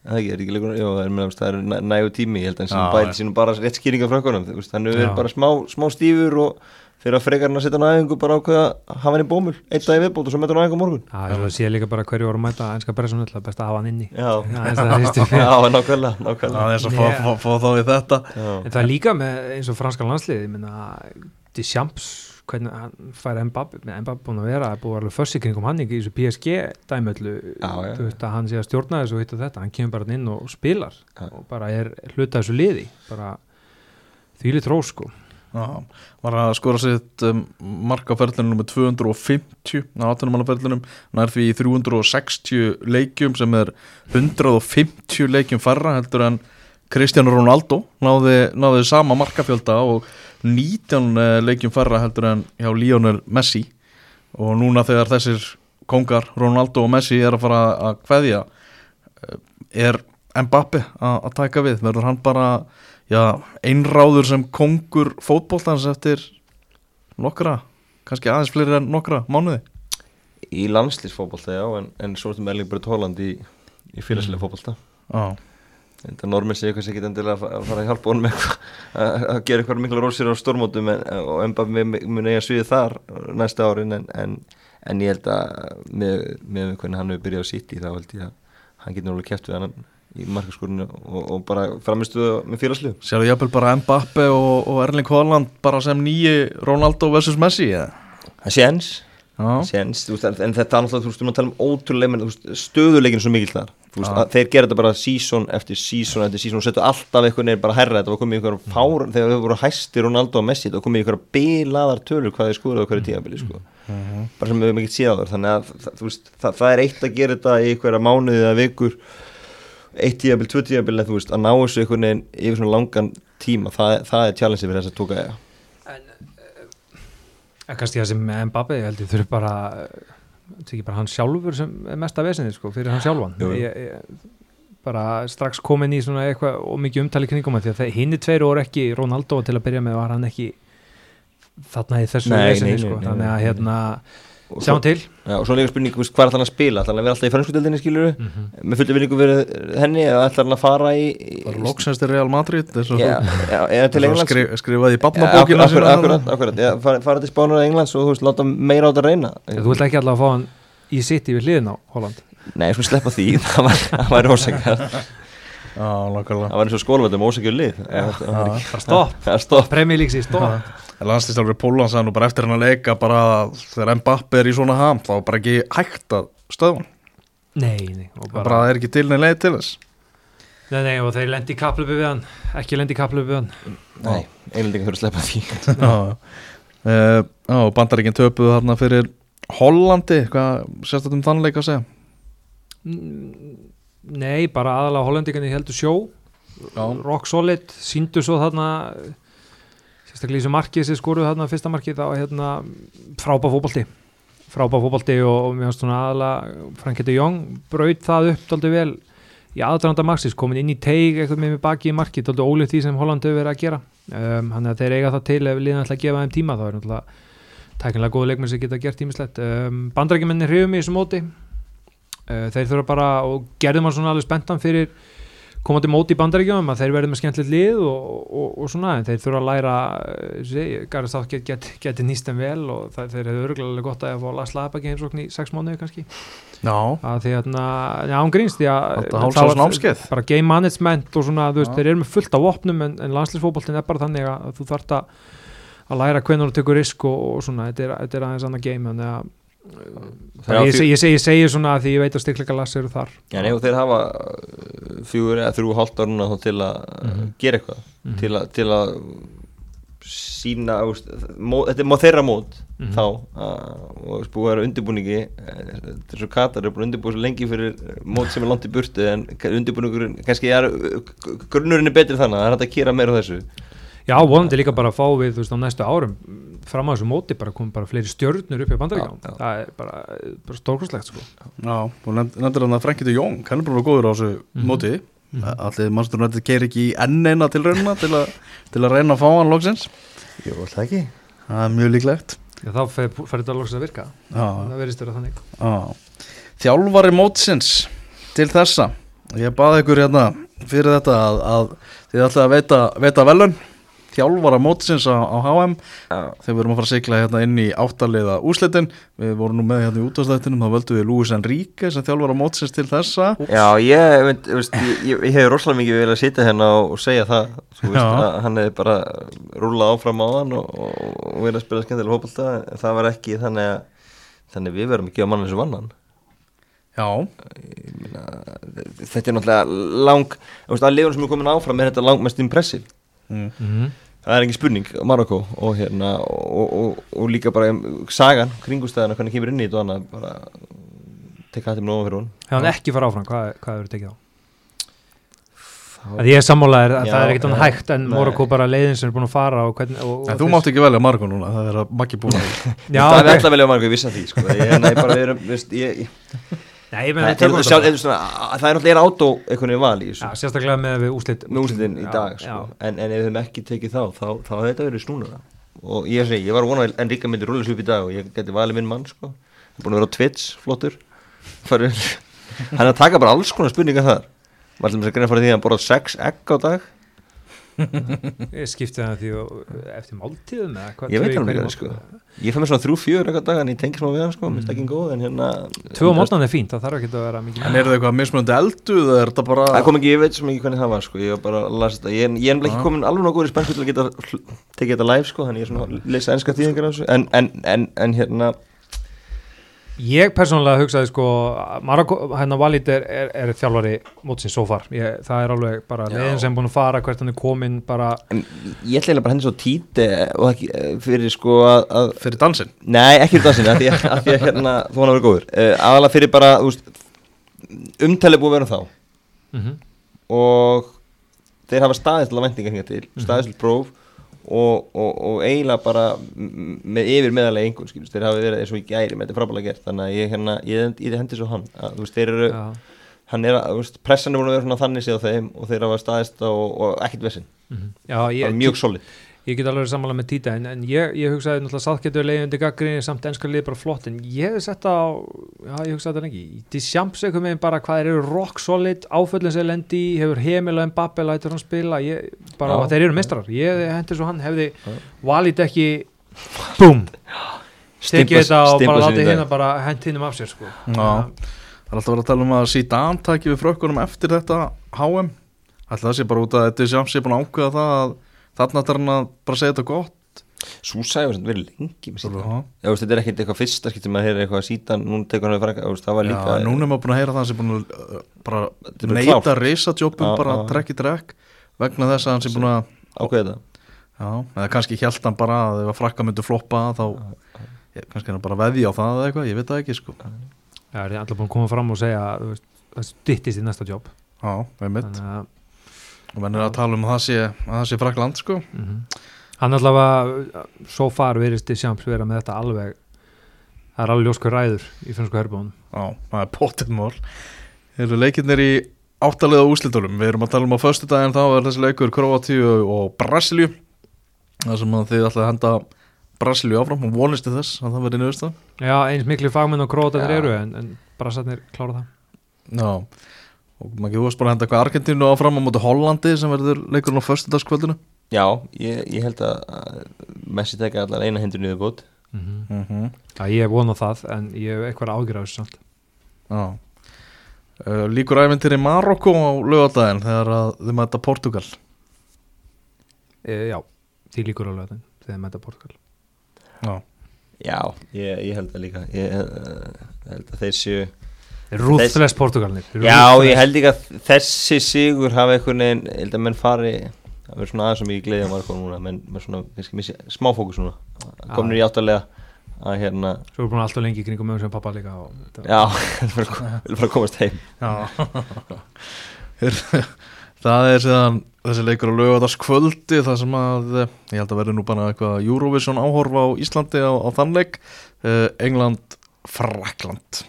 Það er ekki leikur Já, það er, það er nægu tími Ég held að hann Já, já. sínum bara rétt skýringa frá konum Þannig við Já. erum bara smá, smá stífur og fyrir að frekarinn að setja hann aðeingu bara ákveða að hafa hann í bómul Eitt dag í viðbót og svo metur hann aðeingu morgun. Það er svo að sé líka bara hverju voru að mæta ennska pressun ætla best að hafa hann inni. Já, Já, og það já nákvæmlega, nákvæmlega. Það er þess að fá, þá í þetta. Já. En það er líka með eins og franska landslið ég minna, Deschamps hvernig hann fær Mbappe með Mbappe búin að vera, það er búið alveg fössi kringum hann ekki í þessu PSG dæmöllu Já, já. þú veist að hann sé að stjórna þessu og hitta þetta, hann kemur bara inn og spilar Já. og bara er hluta þessu liði bara því litt rós sko Já, var að skora sitt um, marka ferðlunum með 250 á 18 manna ferðlunum nær því í 360 leikjum sem er 150 leikjum færra heldur en Cristiano Ronaldo náði, náði sama markafjölda og 19 eh, leikjum færra heldur en hjá Lionel Messi. Og núna þegar þessir kongar Ronaldo og Messi er að fara að kveðja eh, er Mbappe að taka við? Verður hann bara já, einráður sem kongur fótboltans eftir nokkra, kannski aðeins fleiri en nokkra mánuði? Í landslýsfótbolta, já, en, en svo ertum Erling Braut Holland í, í félagslega fótbolta. Já, Þetta normin segir kannski ekki endilega að fa- að fara að hjálpa honum eitthvað að að gera eitthvað mikla rósir á stórmótum en, og Mbappé mun eiga sviðið þar næsta árin en, en, en ég held að með, með hvernig hann hefur byrjað á sitt í þá held ég að hann getur náttúrulega kæft við hann í markaskórinu og, og bara framistuðu með félagslið sérðu jafnvel bara Mbappe og, og Erling Haaland bara sem nýji Ronaldo vs Messi eða? Það sé ens Þú veist, en, þetta er náttúrulega, þú veist, við erum að tala um ótrúlega, menn, þú veist, stöðuleikin er svo mikill þar, þú veist, þeir gera þetta bara season eftir season eftir season og setja alltaf eitthvað neyr bara herra, þetta. Var komið ykkur fár, þegar þau voru hæstir Ronaldo og Messi, þetta var komið ykkur bilaðar tölur hvað þeir skoður á hverju tímabili, sko, bara sem við höfum ekki séð á þar, þannig að, það, þú veist, það, það er eitt að gera þetta í einhverja mánuði eða vikur, eitt tímabil, tvö tímabil, en þú veist, að ná þessu kannski það sem Mbappe ég held ég þurfi bara þetta er ekki bara hann sjálfur sem er mesta vesinni sko, fyrir hann sjálfan. Ég, ég, bara strax komin í svona eitthvað og mikið umtali kringum því að hinn er tveir voru ekki Ronaldo til að byrja með var hann ekki þarna í þessu nei, sko. þannig að hérna Og sjáum til. Já, og svo líka spurning, hvað er hann að spila? Ætlar hann að vera alltaf í franskutöldinni skiluru mm -hmm. með fullt vinningu verið henni eða ætlar hann að fara í, í bara loksins til Real Madrid eða Englands. skri, skrifaði í Ja, barnabókina akkurat, akkurat, fara, fara til Spánar og Englands og þú veist, láta meira á þetta reyna. Þú vilt ekki alltaf að fá hann í City við hliðin á Holland? Nei, sko sleppa því, það var, það var ósækjað Það var eins og skólaveldum ósækjað lið. Það stopp, Það er stopp Premier League sér stopp landslýstálfur Pólan sagði nú bara eftir hann að leika bara þegar Mbappe er í svona ham þá er bara ekki hægt að stöðun nei, nei, og bara, bara er ekki til neð leið til þess. Nei, nei, og þeir lendi í kaplöfu við hann. Ekki lendi í kaplöfu við hann. Nei, einlendingar fyrir að sleppa því. Já, uh, já bandaríkinn töpuðu þarna fyrir Hollandi, hvað sérstættum um þann leik að segja? Mm, Nei, bara aðalega hollendingarnir heldur sjó. Já. rock solid, síndu svo þarna sérstaklega í þessu markið sem skoruðu þarna fyrsta markið þá hérna frábæð fótbolti. Frábæð fótbolti og, og mér finnst svona aðalega Frank Hete Jóng braut það upp daldi vel í aðdraðanda marksis komin inn í teig eitthvað með mig baki í markið daldi ólið því sem Holland hefur verið að gera. Um, hann er að þeir eiga það til ef liðan ætla að gefa þeim tíma þá er náttúrulega tæknilega góða leikmenn sem geta gert tímislegt um, bandarækjumenni hrifum í þessu móti. Uh, þeir þurfa bara og gerðum hann svona alveg spenntan fyrir komandi móti í bandaríkjum að þeir verði með skemmtilegt lið og, og, og svona en þeir þurfa að læra Garðar Státt get, get, geti nýst þeim vel og það, þeir hefur örgulega gott að fá Lars Laðbæk heimsókn í sex mánuði kannski já, að því að, já, án gríns því að Þetta hálfsás þá- námskeið. bara game management og svona, þú veist, Já. þeir eru með fullt af vopnum en, en landslýsfótboltin er bara þannig að þú þarft að að læra hvernig þú tekur risk og, og svona, þetta er, þetta er aðeins annað game þannig að Hafa ég, ég, ég segi svona að því ég veit að stikleika lass eru þar Já, nei, og þeir hafa uh, fjögur eða þrjú hálft þá til að Mhm. gera eitthvað til, að, til að sína úst, mó, þetta er má þeirra mót Mhm. þá uh, og búið að vera undirbúningi eh, þetta er svo Katar er búin að undirbúið svo lengi fyrir mót sem er langt í burtu en undirbúningurinn, kannski er grunnurinn er betri þannig að það er hægt að kera meira á þessu Já, vonandi líka bara að fá við þú veist á næstu árum fram á þessu móti bara kom bara fleiri stjörnur upp í bandaríkján Já, já. það er bara, bara stórkostlegt sko. já, og nefndir hann að Frankitur Jóng hann er bara góður á þessu Mhm. móti Mhm. allir mannstur nættir keir ekki í enn eina til raunina til, a, til að reyna að fá hann loksins Jú, alltaf ekki það er mjög líklegt Já, þá fer, fer þetta loksins að virka já, það verðist vera þannig já. þjálfari mótsins til þessa ég baði ykkur hérna fyrir þetta að, að þið ætlaði að veita, veita velun þjálfara mótsins á, á HM þegar við erum að fara að sigla hérna inn í áttaliða úslitin, við vorum nú með hérna í útastættinum, þá völdum við Lúis Enrique sem þjálfara mótsins til þessa. Já, ég, veit, veist, ég, ég, ég hef rosalega mikið vilja að sitja hérna og, segja það. Þú veist, að hann hefði bara rúlað áfram á hann og, og, verið að spila skemmtilega hópalta en það var ekki þannig að þannig að við verum ekki á mann eins og vannan Já, meina, Þetta er náttúrulega lang veist, að liðun sem er komin áfram er þetta langmest impressiv mm. mm. Það er ekki spurning, Marokko og, hérna, og, og, og líka bara um, sagan, kringustæðina, hvernig kemur inn í þetta annað bara tekka hættum nóg fyrir hún hefði hann ekki fara áfram, hvað, hvað hefur tekið á? Þá- Að ég er sammálaðir að Já, það er ekkert hann já, hægt en nei. Morocco bara leiðin sem er búin að fara og hvernig og, og En þú mátt ekki velja Margo núna, það er að makki búin að það er alltaf velja Marokko, ég vissi að því sko. ég, nei, bara, við erum, veist, ég, ég, Nei, það, meina, er, tökum sjálf, svona, að, það er náttúrulega átó einhvern veginn val í Já, þessu sérstaklega með við úslit með úslitin í Já, dag já. sko. en, en ef hefum ekki tekið þá þá, þá hefði þetta verið snúnara og ég segi, ég var að vona að Enrika myndi rúlega svo upp í dag og ég geti valið minn mann sko. hann er búin að vera á Twitch, flottur er að taka bara alls konar spurningar þar var alltaf að greina fyrir því að hann borðað sex egg á dag Ég skipti það því og eftir máltíðum eða hvað? Ég veit hverju ekki, sko. ég fæ mér svona þrjú, fjör ekkur dag en ég tengi smá við hann sko, Mm. minnst ekki góð en hérna Tvö á mótnan er fínt, það þarf ekki að vera mikið. En eru það eitthvað mismunandi eldu eða er þetta bara Það kom ekki, ég veit sem ekki hvernig það var sko, ég var bara að lasa þetta, ég, er- ég er nefnilega ekki komin alveg góður í spænsku til að geta tekið þetta live sko, þannig ég er svona Ég persónulega hugsaði sko Marokko, hérna Walid er, er, er þjálfari mótsins so far, ég, það er alveg bara leiðin sem búin að fara, hvert hann er komin bara, en ég ætla eiginlega bara henni svo títi og ekki eh, fyrir sko að, að fyrir dansinn? nei, ekki fyrir dansinu, af því að, að því að hérna, þú hann að vera góður, uh, aðalega fyrir bara, þú veist, umtalið búið að vera um þá. Mm og þeir hafa staðist til að vendinga hingað til, staðist til próf og, og, og eiginlega bara með yfir meðalega einhvern skilur, þeir hafa verið eins og í gæri með þetta frábælega gert. Þannig að ég, hérna, ég, ég hendi svo hann. Að, þú veist, þeir eru já, hann er að, þú veist, pressan er búin að vera þannig séð á þeim og þeir hafa staðist og, og ekkert vesinn, Já, það ég, er mjög solid ég get alveg sammála með Títa en, en ég, ég hugsaði náttúrulega sáttgetur leiði undir gaggrinni samt ennska lið bara flott en ég hef sett á, já ég hugsaði þetta ekki Disjamps eitthvað með bara hvað þeir eru rock solid, áföllin sem lendi hefur Hemil og Mbappe lætur hann spila ég, bara Já. að þeir eru mestrar, ég hendi svo hann hefði valið ekki búm, tekið þetta og bara látið dag. hérna bara hent hinnum af sér sko. Já. Það er alltaf verið að tala um að síta antæki við frökkunum eftir þetta HM Ætli það sé bara út að það þarna þarf hann að bara segja þetta gott. Súsa hefur samt verið lengi með síta Já, Já, veist, þetta er ekkert eitthvað fyrsta skipt sem að heyra eitthvað sítan, núna tekur hann við franga, það var líka Já núna er maður búin að heyra það sé búin að uh, bara klárt. reysatjópum bara trekk í trekk vegna þess að hann sé búin að ákveða þetta. Já, eða kannski hjælt hann bara að ef að frakka myndi floppa þá kannski hann bara veði á það eða eitthvað, ég veit það ekki sko. Já, er allir búin að koma fram og segja það styttist í næsta jobb Já, og menn er að tala um að það sé, að það sé frakland sko. Mm hann allavega svo far verist í sjamps vera með þetta alveg það er alveg ljóskur ræður í finnsku herbúðunum Já, það er potið mál. Eru leikirnir í áttalega úslitunum Við erum að tala um á föstu daginn þá er þessi leikur Kroatíu og Brasilíu. Þar sem þið ætlaði að henda Brasilíu áfram og vonistu þess að það verði nöðust það já eins miklu fagmenn og þeir Já. eru en, en brassarnir klára það. Já, og maður ekki húast bara að henda eitthvað Argentínu áfram á móti Hollandi sem verður leikurinn á föstu dagskvöldinu Já, ég, ég held að Messi teka allar eina hendur niður bót mm -hmm. mm -hmm. já ég hef vonað það en ég hef eitthvað ágjur á þessu samt. Já. Uh, Líkur æfintir í Marokko á lögadaginn þegar að þið mæta Portugal? E, já, því líkur alveg þeim þegar með þetta Portugal. Já, Já, ég, ég held að líka. Ég uh, held að þeir séu rúðflest Portugalnir. Já, ég held ekki að þessi sigur hafa einhvern veginn, ég held að menn fari það verður svona aðeins sem ég gleði að marka núna menn með svona, kannski missi, smá fókus núna. Komnir í áttalega að hérna, svo er búin alltaf lengi í kringum mögum sem pappa líka og, þetta- já, vil bara komast heim. Já. Það er síðan þessi leikur á lögadagskvöldi þar sem að eh, ég held að verði nú bara eitthvað Eurovision áhorfa á Íslandi á, á þann leik. Uh, England, Frakland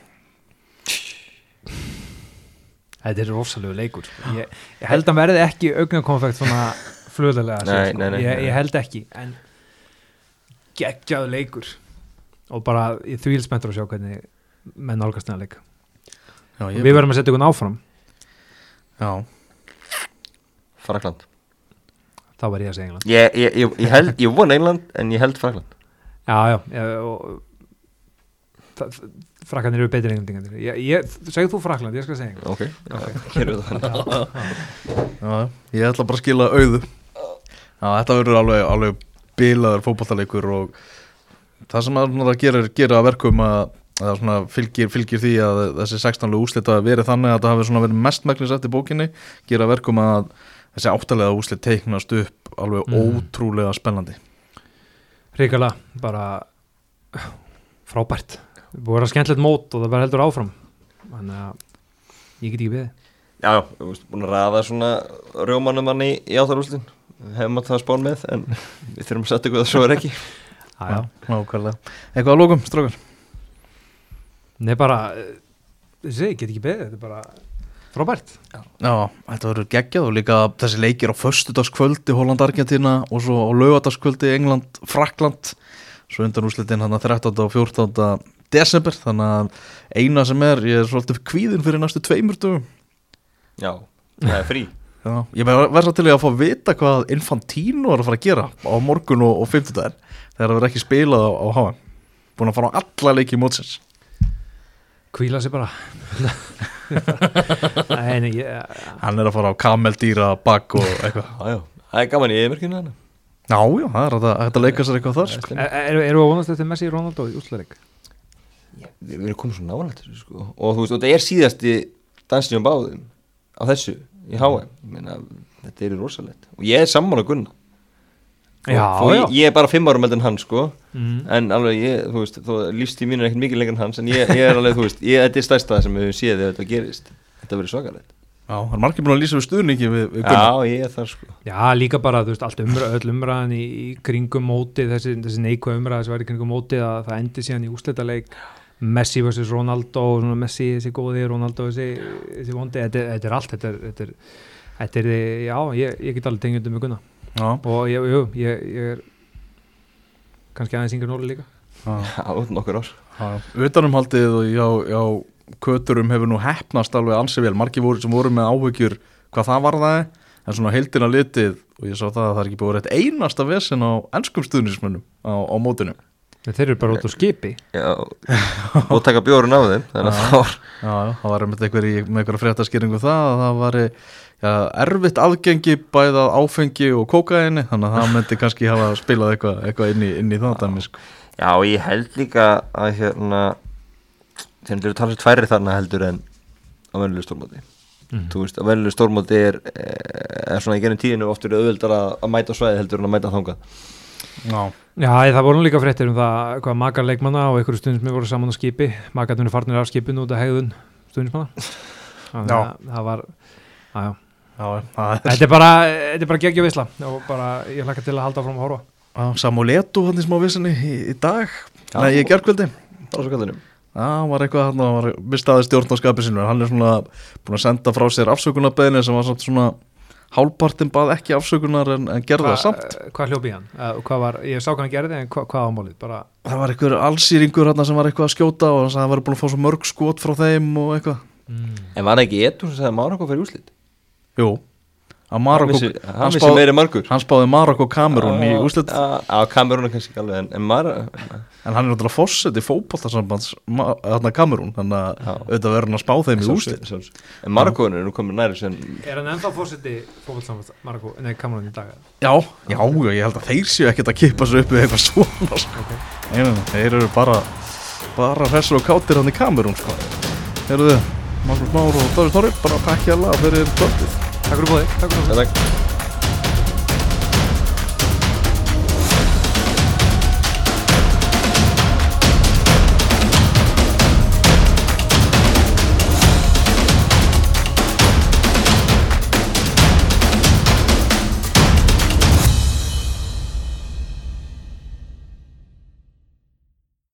Þetta er rosalegu leikur. Sko. ég, ég held að hann verði ekki augnakonfekt svona flöðlega nei, ég, ég held ekki. En geggjaðu leikur. Og bara ég þvílsmentur að sjá hvernig menn nálgast þennan leik. Já, og við verðum að setja ykkur áfram. Já, Frakland. Þá var ég að segja England. Ég, ég, ég, ég held, ég von England en ég held Frakland. Já, já, já og, það, frakkandir eru betri ég, segðu þú Frakland, ég skal segja England. Ok, okay. hér er það. Já, ég ætla bara að skila auðu. Já, þetta verður alveg, alveg bilaður fótballtaleikur og það sem að gerir að verkum að fylgir, fylgir því að þessi 16. úslit að verið þannig að það hafi verið mestmæknis eftir bókinni gera að verkum að þessi áttalega úslit teiknast upp alveg Mm. ótrúlega spennandi. Ríkala, bara frábært búið að vera skemmtilegt mót og það verður heldur áfram þannig að ég get ekki við já, já, þú veist, búin að ræða svona rjómanum hann í, í áttarúslin hefum að það spán með en við þurfum að setja ykkur það svo er ekki Já, já. Nákvæmlega. Eitthvað að lókum, strókar? Nei bara, eh, þessi, ég get ekki beðið, þetta er bara frábært. Já, þetta verður geggjað og líka þessi leikir á föstudagskvöldi Holland-Argentina og svo á laugadagskvöldi England-Frakland svo undan úrslitin hann að 13. og 14. desember þannig að eina sem er, ég er svolítið kvíðin fyrir næstu tveimur dögum. Já, það er frí. Já, ég verð svo til að fá að vita hvað Infantino er að fara að gera á morgun og, og 50 þegar það verður ekki spilað á, á HM búin að fara á alla leiki mótsins. Kvíla sér bara. Nei, ég, hann er að fara á kameldýra bak og eitthvað. Já, já, það er gaman í eðmerkinu hann Já, já, það er að, að leika sér eitthvað þar sko. er, er, eru að vonast eftir Messi Ronaldo í útlæðleik? Við við erum komið svo nálægt sko. og þú veist, og þetta er síðasti dansinjum báðum á þessu í HM ég meina, þetta er rosalegt. Og ég er sammála Gunna. Þó- Já, já. ég, er bara fimm árum eldur en hann sko. Mm. en alveg ég, þú veist, þó lífstíð mín er ekkert mikið lengur en hans en ég, ég er alveg, þú veist, ég, þetta er stærsta sem við höfum séð þegar þetta gerist. Þetta verður svakalegt. Já, það er margir búin að lýsa við stuðningi við, við Gunnar Já, ég er þar sko. Já, líka bara, þú veist, allt umræð, öll umræðan í, í kringum móti, þessi, þessi neikvæð umræð sem var í kringum móti að það endi síðan í úrslitaleik Messi vs. Ronaldo Messi þessi góði, Ronaldo þessi, þessi vondi, þetta, þetta er allt þetta er, þetta er, þetta er já, ég, ég get alveg tengjandi með Gunna. Já, og ég, jú, ég, ég er kannski aðeins yngur nóli líka. Já, Já, nokkur ár. Já Utanumhaldið og já, já Köturum hefur nú hefnast alveg ansi vel. Margir voru sem voru með áhyggjur hvað það var það En svona heildina litið Og ég sá það að það er ekki búið rétt einasta vesen á enskum stuðnismönnum á, á mótinu en þeir eru bara út á skipi. Já, og taka bjórun af þeim þannig að það var Já, það var með einhverja fréttaskýringu um það að það var já, erfitt aðgengi bæða áfengi og kókaini þannig að það myndi kannski hafa spilað eitthvað, eitthvað inn, inn í það dæmi sko. Já, ég held líka að hérna þeir eru talað tværri þarna heldur en á venjuleg stórmóti. Mhm. Þú veist, á venjuleg stórmóti er, er svona í gennum tíðinu oft verið auðvildar að, að mæta á svæði heldur en að mæta þangað Já, Já, það voru líka fréttir um það hvað makar leikmanna og einhverju stundismi voru saman á skipi. Makarnir farnir af skipinu út af hegðun stundismanna þannig að það var að, já. já, það er þetta er bara, þetta er bara geggja visla og bara ég hlakka til að halda fram að horfa. Já, Samuleto hann í smá vissinni í, í dag. Já. Nei, í gerkvöldi Það var eitthvað hann var mistaði stjórn á skapið sinu hann er svona búin að senda frá sér afsökunarbeðinu sem var samt svona hálpartin bað ekki afsökunar en, en gerði það samt hvað hljópi hann? Uh, hvað var, ég sá hvað hann gerði en hva, hvað var málið? Bara, Það var einhver allsýringur hann sem var eitthvað að skjóta og hann sagði að hann var búin að fá svo mörg skot frá þeim og eitthvað mm. En var það ekki Etur sem sagði að Marokko fyrir úslit? Jú, að Marokko Hann vissi- hann spáði- meiri margur hann spáði Marokko Kamerún í já, Kamerún er kannski ekki alveg en, en en hann er náttúrulega fórsett í fótballtarsambands þarna Kamerún, þannig að auðvitað verður hann að spá þeim í úslit En Marokko er nú komin næri sem Er hann ennþá fórseti fókvöldsamast Marokko, nei, Kamerun í dag? Já, já, ég held að þeir séu ekkert að kippa sér upp við eitthvað svona sko. Ok. Nei, nei, nei, þeir eru bara bara hressur og kátir hann í Kamerún sko. Heyrðu þið, Magnús Már og Dóri Snorri bara að pekja lag fyrir kvöldið Takk for at du var her. Takk.